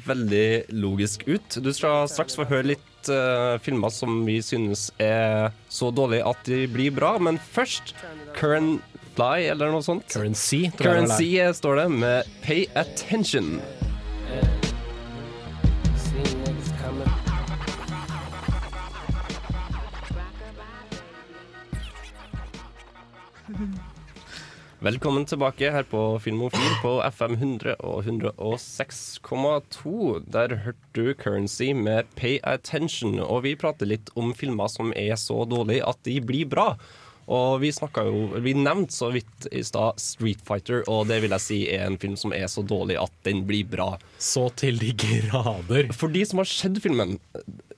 veldig logisk ut. Du skal straks få høre litt uh, filmer som vi synes er så dårlige at de blir bra, men først Current Fly, eller noe sånt. Currency, tror jeg det. Currency står det, med Pay Attention. Velkommen tilbake her på Filmofil på FM 100 og 106,2. Der hørte du Currency med Pay Attention, og vi prater litt om filmer som er så dårlige at de blir bra. Og vi snakket jo, vi nevnte så vidt i stad Street Fighter, og det vil jeg si er en film som er så dårlig at den blir bra. Så til de grader. For de som har sett filmen,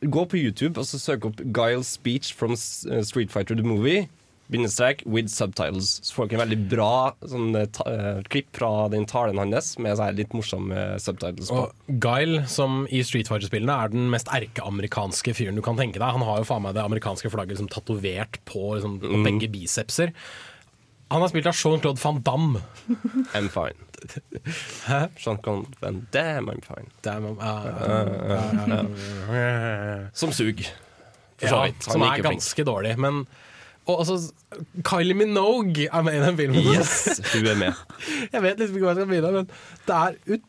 gå på YouTube og så søk opp Guile's speech from Street Fighter the movie. Bindestrek with subtitles. Så får dere en veldig bra sånn, eh, eh, klipp fra den talen hans med sånn litt morsomme subtitles på. Og Guile, som i Street Fighter-spillene er den mest erkeamerikanske fyren du kan tenke deg. Han har jo faen meg det amerikanske flagget liksom, tatovert på, liksom, på Mm. begge bicepser. Han har spilt av Jean-Claude van Damme. I'm fine. Hæ? Jean-Claude Van Damme, I'm fine. Damn, uh, Som sug. For så vidt. Ja, som er ganske flink. dårlig. Men og altså, Kylie Minogue er med i den filmen. Yes, hun er med. jeg vet liksom ikke hva jeg skal begynne, men det er ut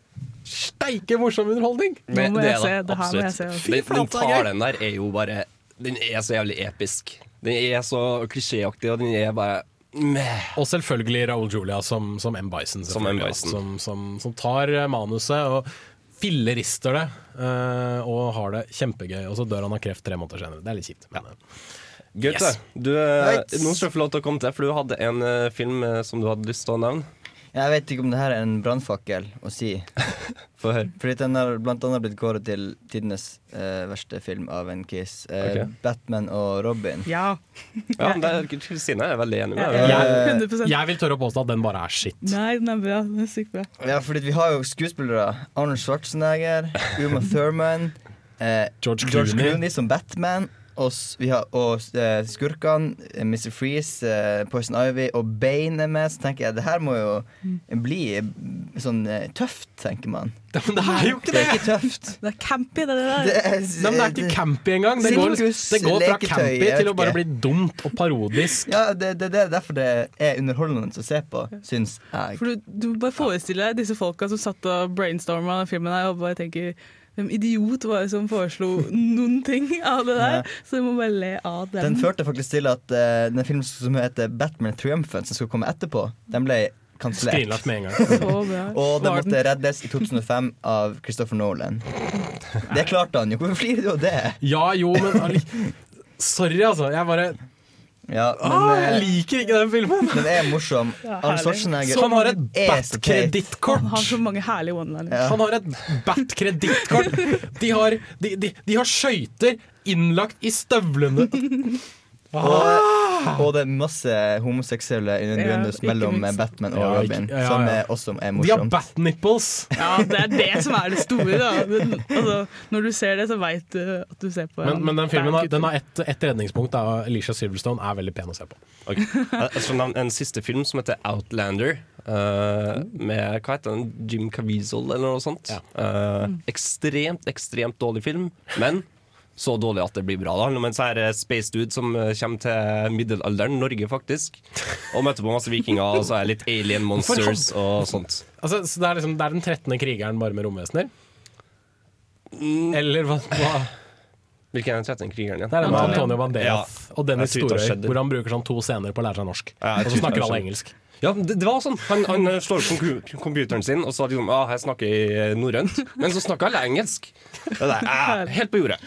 steike morsom underholdning. Men må det jeg er se, det, det her må jeg absolutt. se. Den, Fy flate, den det gøy. talen der er jo bare Den er så jævlig episk. Den er så klisjéaktig, og den er bare meh. Og selvfølgelig Raoul Julia som, som M. Bison. Som M. Bison. Som, som, som tar manuset og fillerister det eh, og har det kjempegøy. Og så dør han av kreft tre måneder senere. Det er litt kjipt. Men, eh, Gaute, Yes. du, eh, nå skal du få lov til å komme til, for du hadde en uh, film eh, som du hadde lyst til å nevne. Jeg vet ikke om det her er en brannfakkel å si. Få høre. Fordi den har blant annet blitt kåret til tidenes eh, verste film av en kiss. Eh, okay. Batman og Robin. Ja. Ja, det er, Kristine er veldig enig med deg. Jeg, 100 jeg vil tørre å påstå at den bare er shit. Nei, den er bra. Den er sykt bra. Ja, fordi vi har jo skuespillere. Arnold Schwarzenegger, Uma Thurman, eh, George Clooney. som Batman. Og, s- vi har, og eh, skurkene, eh, Mr. Freeze, eh, Poison Ivy og Bane er med. Så tenker jeg det her må jo bli eh, sånn eh, tøft, tenker man. Men det er jo ikke Det det! er ikke tøft. Det er campy, det der. Det er, Nei, men det er ikke campy engang. Det går, det går fra leketøy, campy til å bare bli dumt og parodisk. Ja, det, det, det er derfor det er underholdende å se på, syns jeg. For du, du bare forestiller deg disse folka som satt og brainstorma den filmen her og bare tenker hvem idiot var det som foreslo noen ting av det der? Ja. Så jeg må bare le av dem. Den førte faktisk til at uh, den filmen som heter Batman Triumphant, som skulle komme etterpå, den ble kansellert. Skrinlagt med en gang. Så bra. Og den måtte reddes i 2005 av Christopher Nolan. Det klarte han jo. Hvorfor flirer du av det? Ja, jo, men Sorry, altså. Jeg bare Ja, men, ah, Jeg liker ikke den filmen. Den er morsom. Ja, Arne. Schwarzenegger han har et. BAT-kredittkort. Han har så mange herlige one-liners. Han har et BAT-kredittkort. De har, de, de, de har skøyter innlagt i støvlene. Og, og det er masse homoseksuelle innuendos mellom minst. Batman og Ja, ikke- Robin, ja, som ja. er også er De har bat-nipples. Ja, det er det som er det store, da. Men, altså, når du ser det, så veit du at du ser på Men, men den filmen har, den har ett et redningspunkt. Da. Alicia Silverstone er veldig pen å se på. Okay. Jeg skal en siste film som heter Outlander. Uh, med hva heter den? Jim Caviezel eller noe sånt. Eh, ekstremt, ekstremt dårlig film, men så dårlig at det blir bra. Det handler om en sær space dude som eh, kommer til middelalderen, Norge faktisk, og møter på masse vikinger, og så er litt alien monsters og sånt. Altså, så det, er liksom, det er den 13. krigeren bare med romvesener? Eller hva? hva? Hvilken er den 13. krigeren igjen? Det er den med Antonio Banderas Ja. og Dennis Storøy, hvor han bruker sånn to scener på å lære seg norsk. Ja, og så snakker alle engelsk. Ja, det, det var sånn. Han, han eh, slår opp computeren sin, og så liksom, ah, jeg snakker norrønt. Men så snakker alle engelsk. Det er ah, helt på jordet.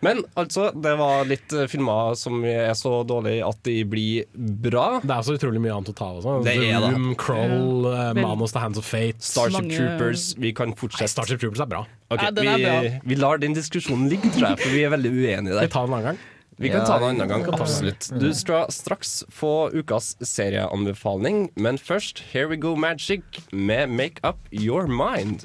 Men altså, det var litt eh, filmer som er så dårlige at de blir bra. Det er så utrolig mye annet å ta av. Er. Room, Kroll, uh, Manos The Hands of Fate. Starship Mange- Troopers, vi kan Nei, fortsette. Starship Troopers er bra. Okay, Ja, er vi, bra. vi, vi lar den diskusjonen ligge, tror jeg, for vi er veldig uenige Vi tar den en annen gang. Vi kan Ja, ta den en annen gang, absolutt. Du skal straks få ukas serieanbefaling, men først Here We Go Magic med Make Up Your Mind.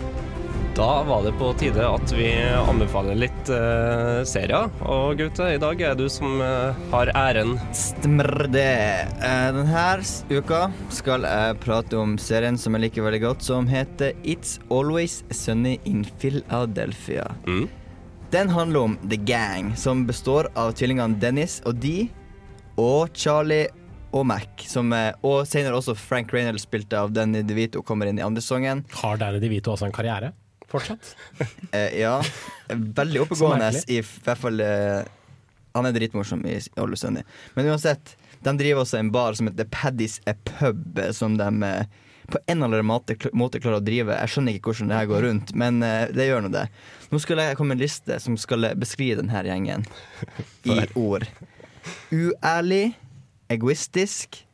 Da var det på tide at vi anbefaler litt uh, serier. Og Gaute, i dag er du som uh, har æren. Stemmer det. Uh, Denne uka skal jeg prate om serien som jeg liker veldig godt, som heter It's Always Sunny in Philadelphia. Mm. Den handler om The Gang, som består av tvillingene Dennis og Dee og Charlie og Mac, som, eh, og senere også Frank Reynolds spilte av Danny DeVito, kommer inn i andre sesongen. Har Danny DeVito også en karriere? Fortsatt? Eh, ja. Veldig oppegående i hvert fall eh, Han er dritmorsom i Sunny. Men uansett, de driver også en bar som heter Paddy's A Pub, eh, som de på en eller annen måte, klarer å drive. Jeg skjønner ikke hvordan det her går rundt, men det gjør nå det. Nå skal jeg komme med en liste som skal beskrive denne gjengen i ord. Uærlig, egoistisk,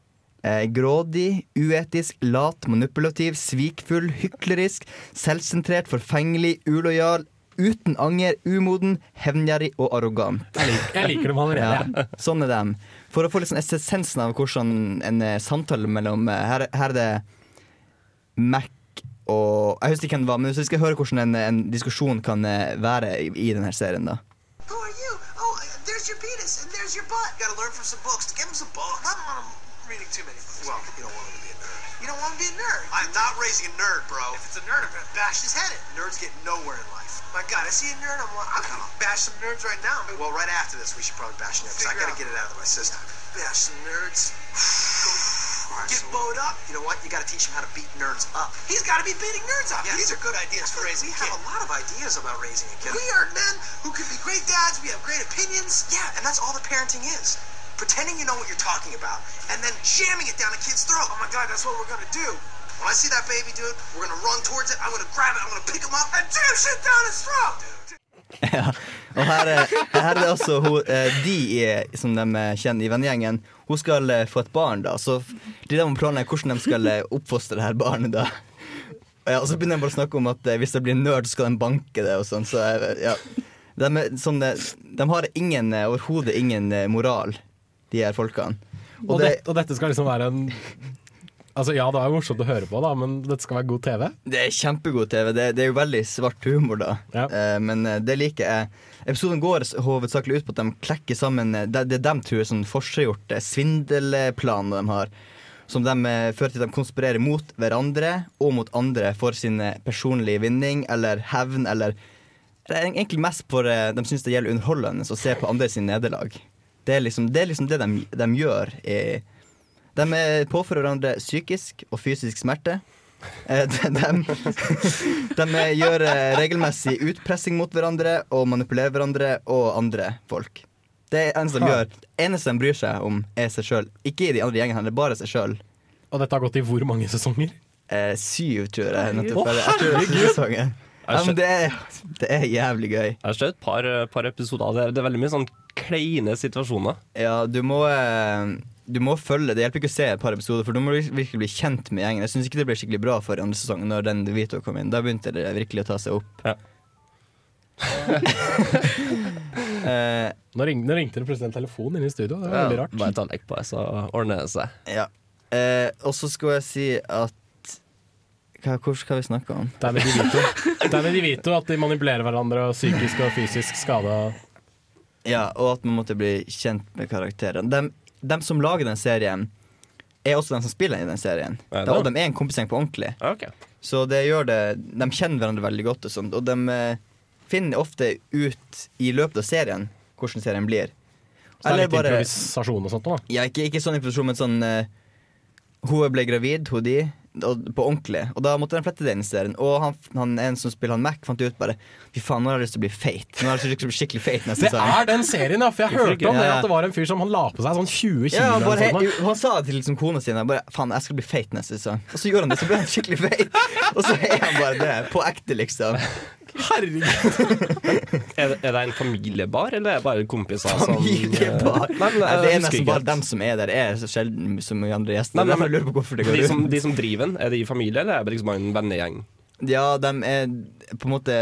grådig, uetisk, lat, manipulativ, svikfull, hyklerisk, selvsentrert, forfengelig, ulojal, uten anger, umoden, hevngjerrig og arrogant. Jeg liker, jeg liker dem allerede. Ja, sånn er dem. For å få sånn essensen av hvordan en eh, samtale mellom eh, Her, her er det Mac og Jeg husker ikke hvem det var, men hvis vi skal høre hvordan en, en diskusjon kan eh, være i, i denne serien, da. Who are you? Oh, there's your penis and there's your butt. Gotta learn from some books. Give him some books. I don't want him reading too many books. Well, you don't want him to be a nerd. You don't want him to be a nerd. I'm not raising a nerd, bro. If it's a nerd, I'm gonna bash his head in. Nerds get nowhere in life. My God, I see a nerd. I'm like, I'm gonna bash some nerds right now. Well, right after this, we should probably bash nerds. I gotta get it out of my system. Bash some nerds. Get bowed up. You know what? You gotta teach him how to beat nerds up. He's gotta be beating nerds up. These are good ideas for raising a kid. We have a lot of ideas about raising a kid. We are men who can be great dads. We have great opinions. Yeah, and that's all the parenting is. Pretending you know what you're talking about and then jamming it down a kid's throat. Oh my God, that's what we're gonna do. When I see that baby, dude, we're gonna run towards it. I'm gonna grab it. I'm gonna pick him up and jam shit down his throat. Ja, og her er, her er det også hun, eh, de er, som de eh, kjenner i vennegjengen. Hun skal eh, få et barn, da. Så de der må planlegge hvordan de skal oppfostre det her barnet. da ja, Og så begynner de bare å snakke om at hvis det blir nerd, så skal de banke det. og sånn Så ja De, sånn, de har ingen, overhodet ingen moral, de her folkene. Og, det, og dette skal liksom være en Altså, ja, det er morsomt å høre på, da, men dette skal være god TV. Det er kjempegod TV. Det, det er jo veldig svart humor, da. Eh, men eh, det liker jeg. Episoden går hovedsakelig ut på at de klekker sammen eh, det, det de tror er sånn forseggjort svindelplan de har. Som de eh, fører til at de konspirerer mot hverandre og mot andre for sin eh, personlige vinning eller hevn eller det er egentlig mest for eh, de syns det gjelder underholdende å se på andre sin nederlag. Det er liksom det, er liksom det de, de gjør. I, de påfører hverandre psykisk og fysisk smerte. Eh, De, de, de gjør eh, regelmessig utpressing mot hverandre og manipulerer hverandre og andre folk. Det er eneste de gjør. Eneste de bryr seg om, er seg sjøl. Ikke i de andre gjengene, det er bare seg sjøl. Og dette har gått i hvor mange sesonger? Eh, syv, tror jeg. Herregud. nettopp. Er herregud! Ja, men det det er jævlig gøy. Jeg har sett et par, par episoder. Det er, det er veldig mye sånn kleine situasjoner. Ja, du må, eh, du må følge Det hjelper ikke å se et par episoder, for du må vir- virkelig bli kjent med gjengen. Jeg syns ikke det ble skikkelig bra for andre sesong, når den Vito kom inn. Da begynte det virkelig å ta seg opp. Eh, Nå, ring, nå ringte det plutselig en telefon inne i studio. Det var veldig rart. Bare ta en lekk på så ordner det seg. ja. Eh, og så skal jeg si at Hva, hvor skal vi snakke om? Det er med de Vito. Det er med de Vito at de manipulerer hverandre og psykisk og fysisk skada. Ja, og at man måtte bli kjent med karakterene. De, de, som lager den serien, er også de som spiller i den serien. Er og de er en kompisgjeng på ordentlig. Så det gjør det De kjenner hverandre veldig godt, og sånt Og de eh, finner ofte ut i løpet av serien hvordan serien blir. Så det er litt bare- improvisasjon og sånt. Da. Ja, ikke, ikke sånn improvisasjon, men sånn uh, Hun ble gravid, hun de, på ordentlig. Og da måtte de flette det i serien. Og han, han en som spiller han Mac, fant ut bare Fy faen, nå har jeg lyst til å bli feit. Nå har jeg lyst til å bli skikkelig feit neste Det sesong. er den serien, ja. For jeg hørte om det at det var en fyr som han la på seg sånn 20 kilo. Ja, han, bare, sånn. noe han sa det til liksom kona si. Bare, Faen, jeg skal bli feit neste sesong. Og så gjorde han det, så ble han skikkelig feit. Og så er han bare det. På ekte, liksom. Herregud. Er, det- er det en familiebar, eller er det bare kompiser som Familiebar. Nei, men, det er nesten bare dem som er der, er sjelden så mye andre gjester. Nei, men- lurer på hvorfor det går de som, de som driver den, er de i familie, eller er det liksom en vennegjeng? Ja, de er på en måte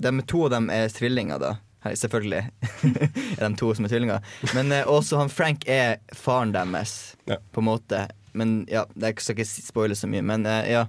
de, To av dem er tvillinger, da. Hei, selvfølgelig er de to som er tvillinger. Men eh, også han Frank er faren deres, på en måte. Men ja, Jeg skal ikke spoile så mye, men eh, ja.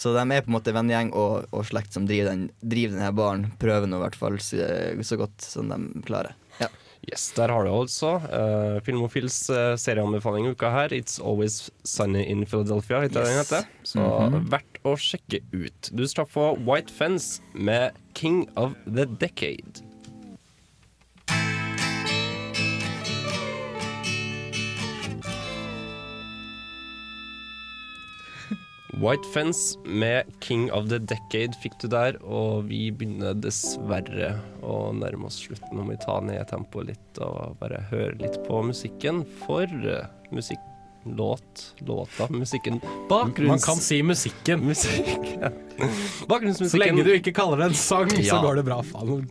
Så de er på en måte vennegjeng og, og slekt som driver den, driver denne baren. Prøver nå i hvert fall så, så godt som de klarer. Ja. Yes, Der har du altså uh, Filmofils uh, serieanbefaling i uka her. It's Always Sunny in Philadelphia, heter den Yes. heter. Så Mhm. verdt å sjekke ut. Du skal få White Fence med King of the Decade. White Fence med King of the Decade fikk du der, og vi begynner dessverre å nærme oss slutten. Nå må vi ta ned tempoet litt og bare høre litt på musikken. For uh, musikk Låt, låta, musikken Bakgrunns... Man kan si musikken. Musikk, ja. Så lenge du ikke kaller det en sang, så går det bra. Faen,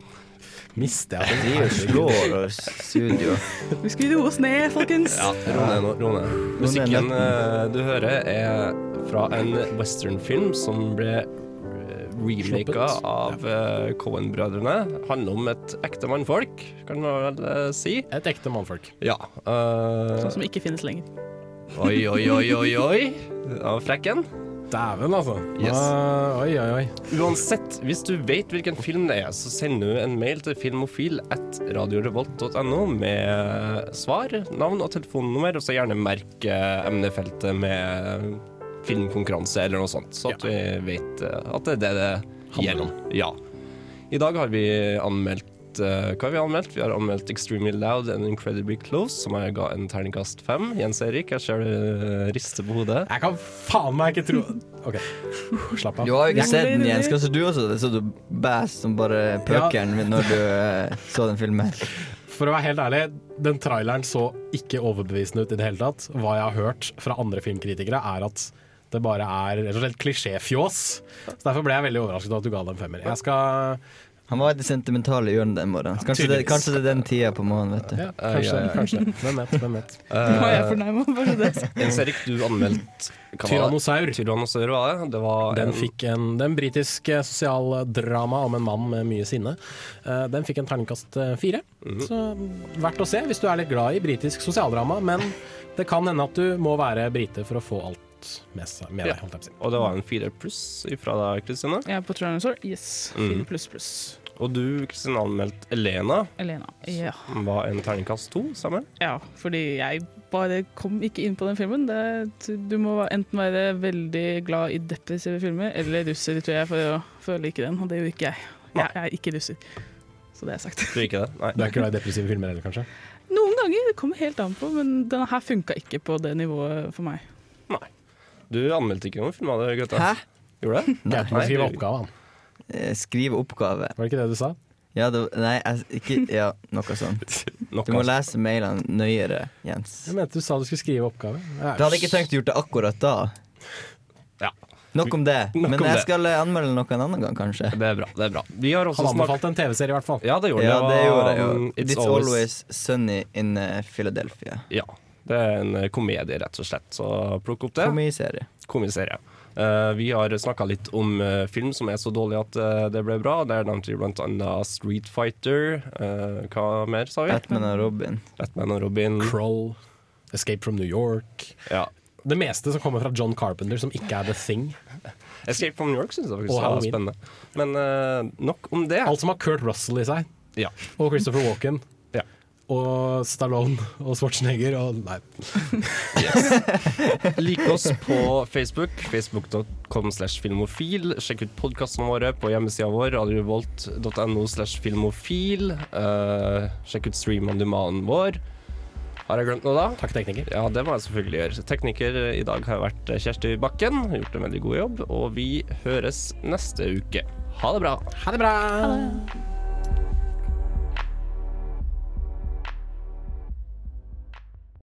mister jeg De vi slår studio. Vi skal roe oss ned, folkens. Ja, ro ned nå. Ro ned. Musikken eh, du hører, er fra en westernfilm som ble eh, remaka av uh, Cohen-brødrene. Handler om et ekte mannfolk, kan man vel eh, si. Et ekte mannfolk. Ja. Uh, Sånn som ikke finnes lenger. Oi, oi, oi, oi, oi. Ja, frekken. Dæven, altså. Yes. Ah, oi, oi, oi. Uansett, hvis du vet hvilken film det er, så send du en mail til filmofil at radiorevolt.no med svar, navn og telefonnummer, og så gjerne merk eh, emnefeltet med filmkonkurranse eller noe sånt, så at vi vet eh, at det er det det gjelder. Ja. I dag har vi anmeldt eh, Hva har vi anmeldt? Vi har anmeldt Extremely Loud and Incredibly Close, som jeg ga en terningkast fem. Jens Erik, jeg ser du rister på hodet. Jeg kan faen meg ikke tro OK, slapp av. Du har jo ikke sett den, Jens. Kanskje du også så du bæsj som bare pøkeren når du uh, så den filmen? For å være helt ærlig, den traileren så ikke overbevisende ut i det hele tatt. Hva jeg har hørt fra andre filmkritikere, er at det bare er rett og slett klisjéfjås. Så Derfor ble jeg veldig overrasket over at du ga den femmer. Jeg skal Han var i det sentimentale hjørnet den morgenen. Kanskje det, kanskje det er den tida på morgenen, vet du. Ja, kanskje. kanskje. Hvem vet? Hvem vet. Eh, Nå er jeg fornærma, bare så det. Jens Erik, du anmeldte? Tyrannosaur. Tyrannosaur var det. Det var Den en- fikk en, den britisk sosialdrama om en mann med mye sinne. Uh, Den fikk en terningkast eh, fire. Mhm. Så verdt å se hvis du er litt glad i britisk sosialdrama. Men det kan hende at du må være brite for å få alt godt med, seg- med Ja. deg. Holdt jeg på. Og det var en fire pluss fra deg, Kristine. Ja, på Tyrannosaur. Yes. Mm. Fire pluss pluss. Og du, Kristine, anmeldte Elena. Elena. Ja. Som Var en terningkast to, Sammen ja, fordi jeg bare kom ikke inn på den filmen. Det, du må enten være veldig glad i depressive filmer eller russer, tror jeg, for å, for å like den. Og det gjør ikke jeg. Jeg, jeg er ikke russer. Så det er sagt. Du er ikke det? Nei. Du er ikke glad i depressive filmer heller, kanskje? Noen ganger. Det kommer helt an på, men denne her funka ikke på det nivået for meg. Du anmeldte ikke noen film av det, Grøtta. Hæ? Gjorde du det? Nei, skrive du- oppgave, han. Eh, Skrive oppgave. Var det ikke det du sa? Ja, det, nei, jeg, ikke Ja, noe sånt. Du må lese mailene nøyere, Jens. Jeg mente du sa du skulle skrive oppgave. Ja, Du hadde ikke tenkt å gjort det akkurat da. Ja. Nok om det. Nok Men om jeg det. skal eh, anmelde noe en annen gang, kanskje. Det er bra. det er bra Vi har også Han snakket anbefalte en TV-serie, i hvert fall. Ja, det gjorde Ja, det. det var, gjorde jeg. um. It's always sunny in eh, Philadelphia. Ja. Det er en eh, komedie, rett og slett. Så plukk opp det. Komiserie. Komiserie. Uh, vi har snakka litt om uh, film som er så dårlig at uh, det ble bra. Der nevnte vi blant annet Street Fighter. Eh, hva mer, sa vi? Batman og Robin. Batman og Robin. Kroll, Escape from New York. Ja. Det meste som kommer fra John Carpenter, som ikke er The Thing. Escape from New York syns jeg faktisk var spennende. Men eh, nok om det. Alt som har Kurt Russell i seg. Ja. Og Christopher Walken. Og Stallone og Schwarzenegger og Nei. Lik oss på Facebook, facebook.com slash filmofil. Sjekk ut podkastene våre på hjemmesida vår, radiovolt.no slash filmofil. Uh, sjekk ut stream on demand vår. Har jeg glemt noe da? Takk, tekniker. Ja, det må jeg selvfølgelig gjøre. Tekniker i dag har vært Kjersti Bakken. Gjort en veldig god jobb. Og vi høres neste uke. Ha det bra. Ha det bra! Ha det.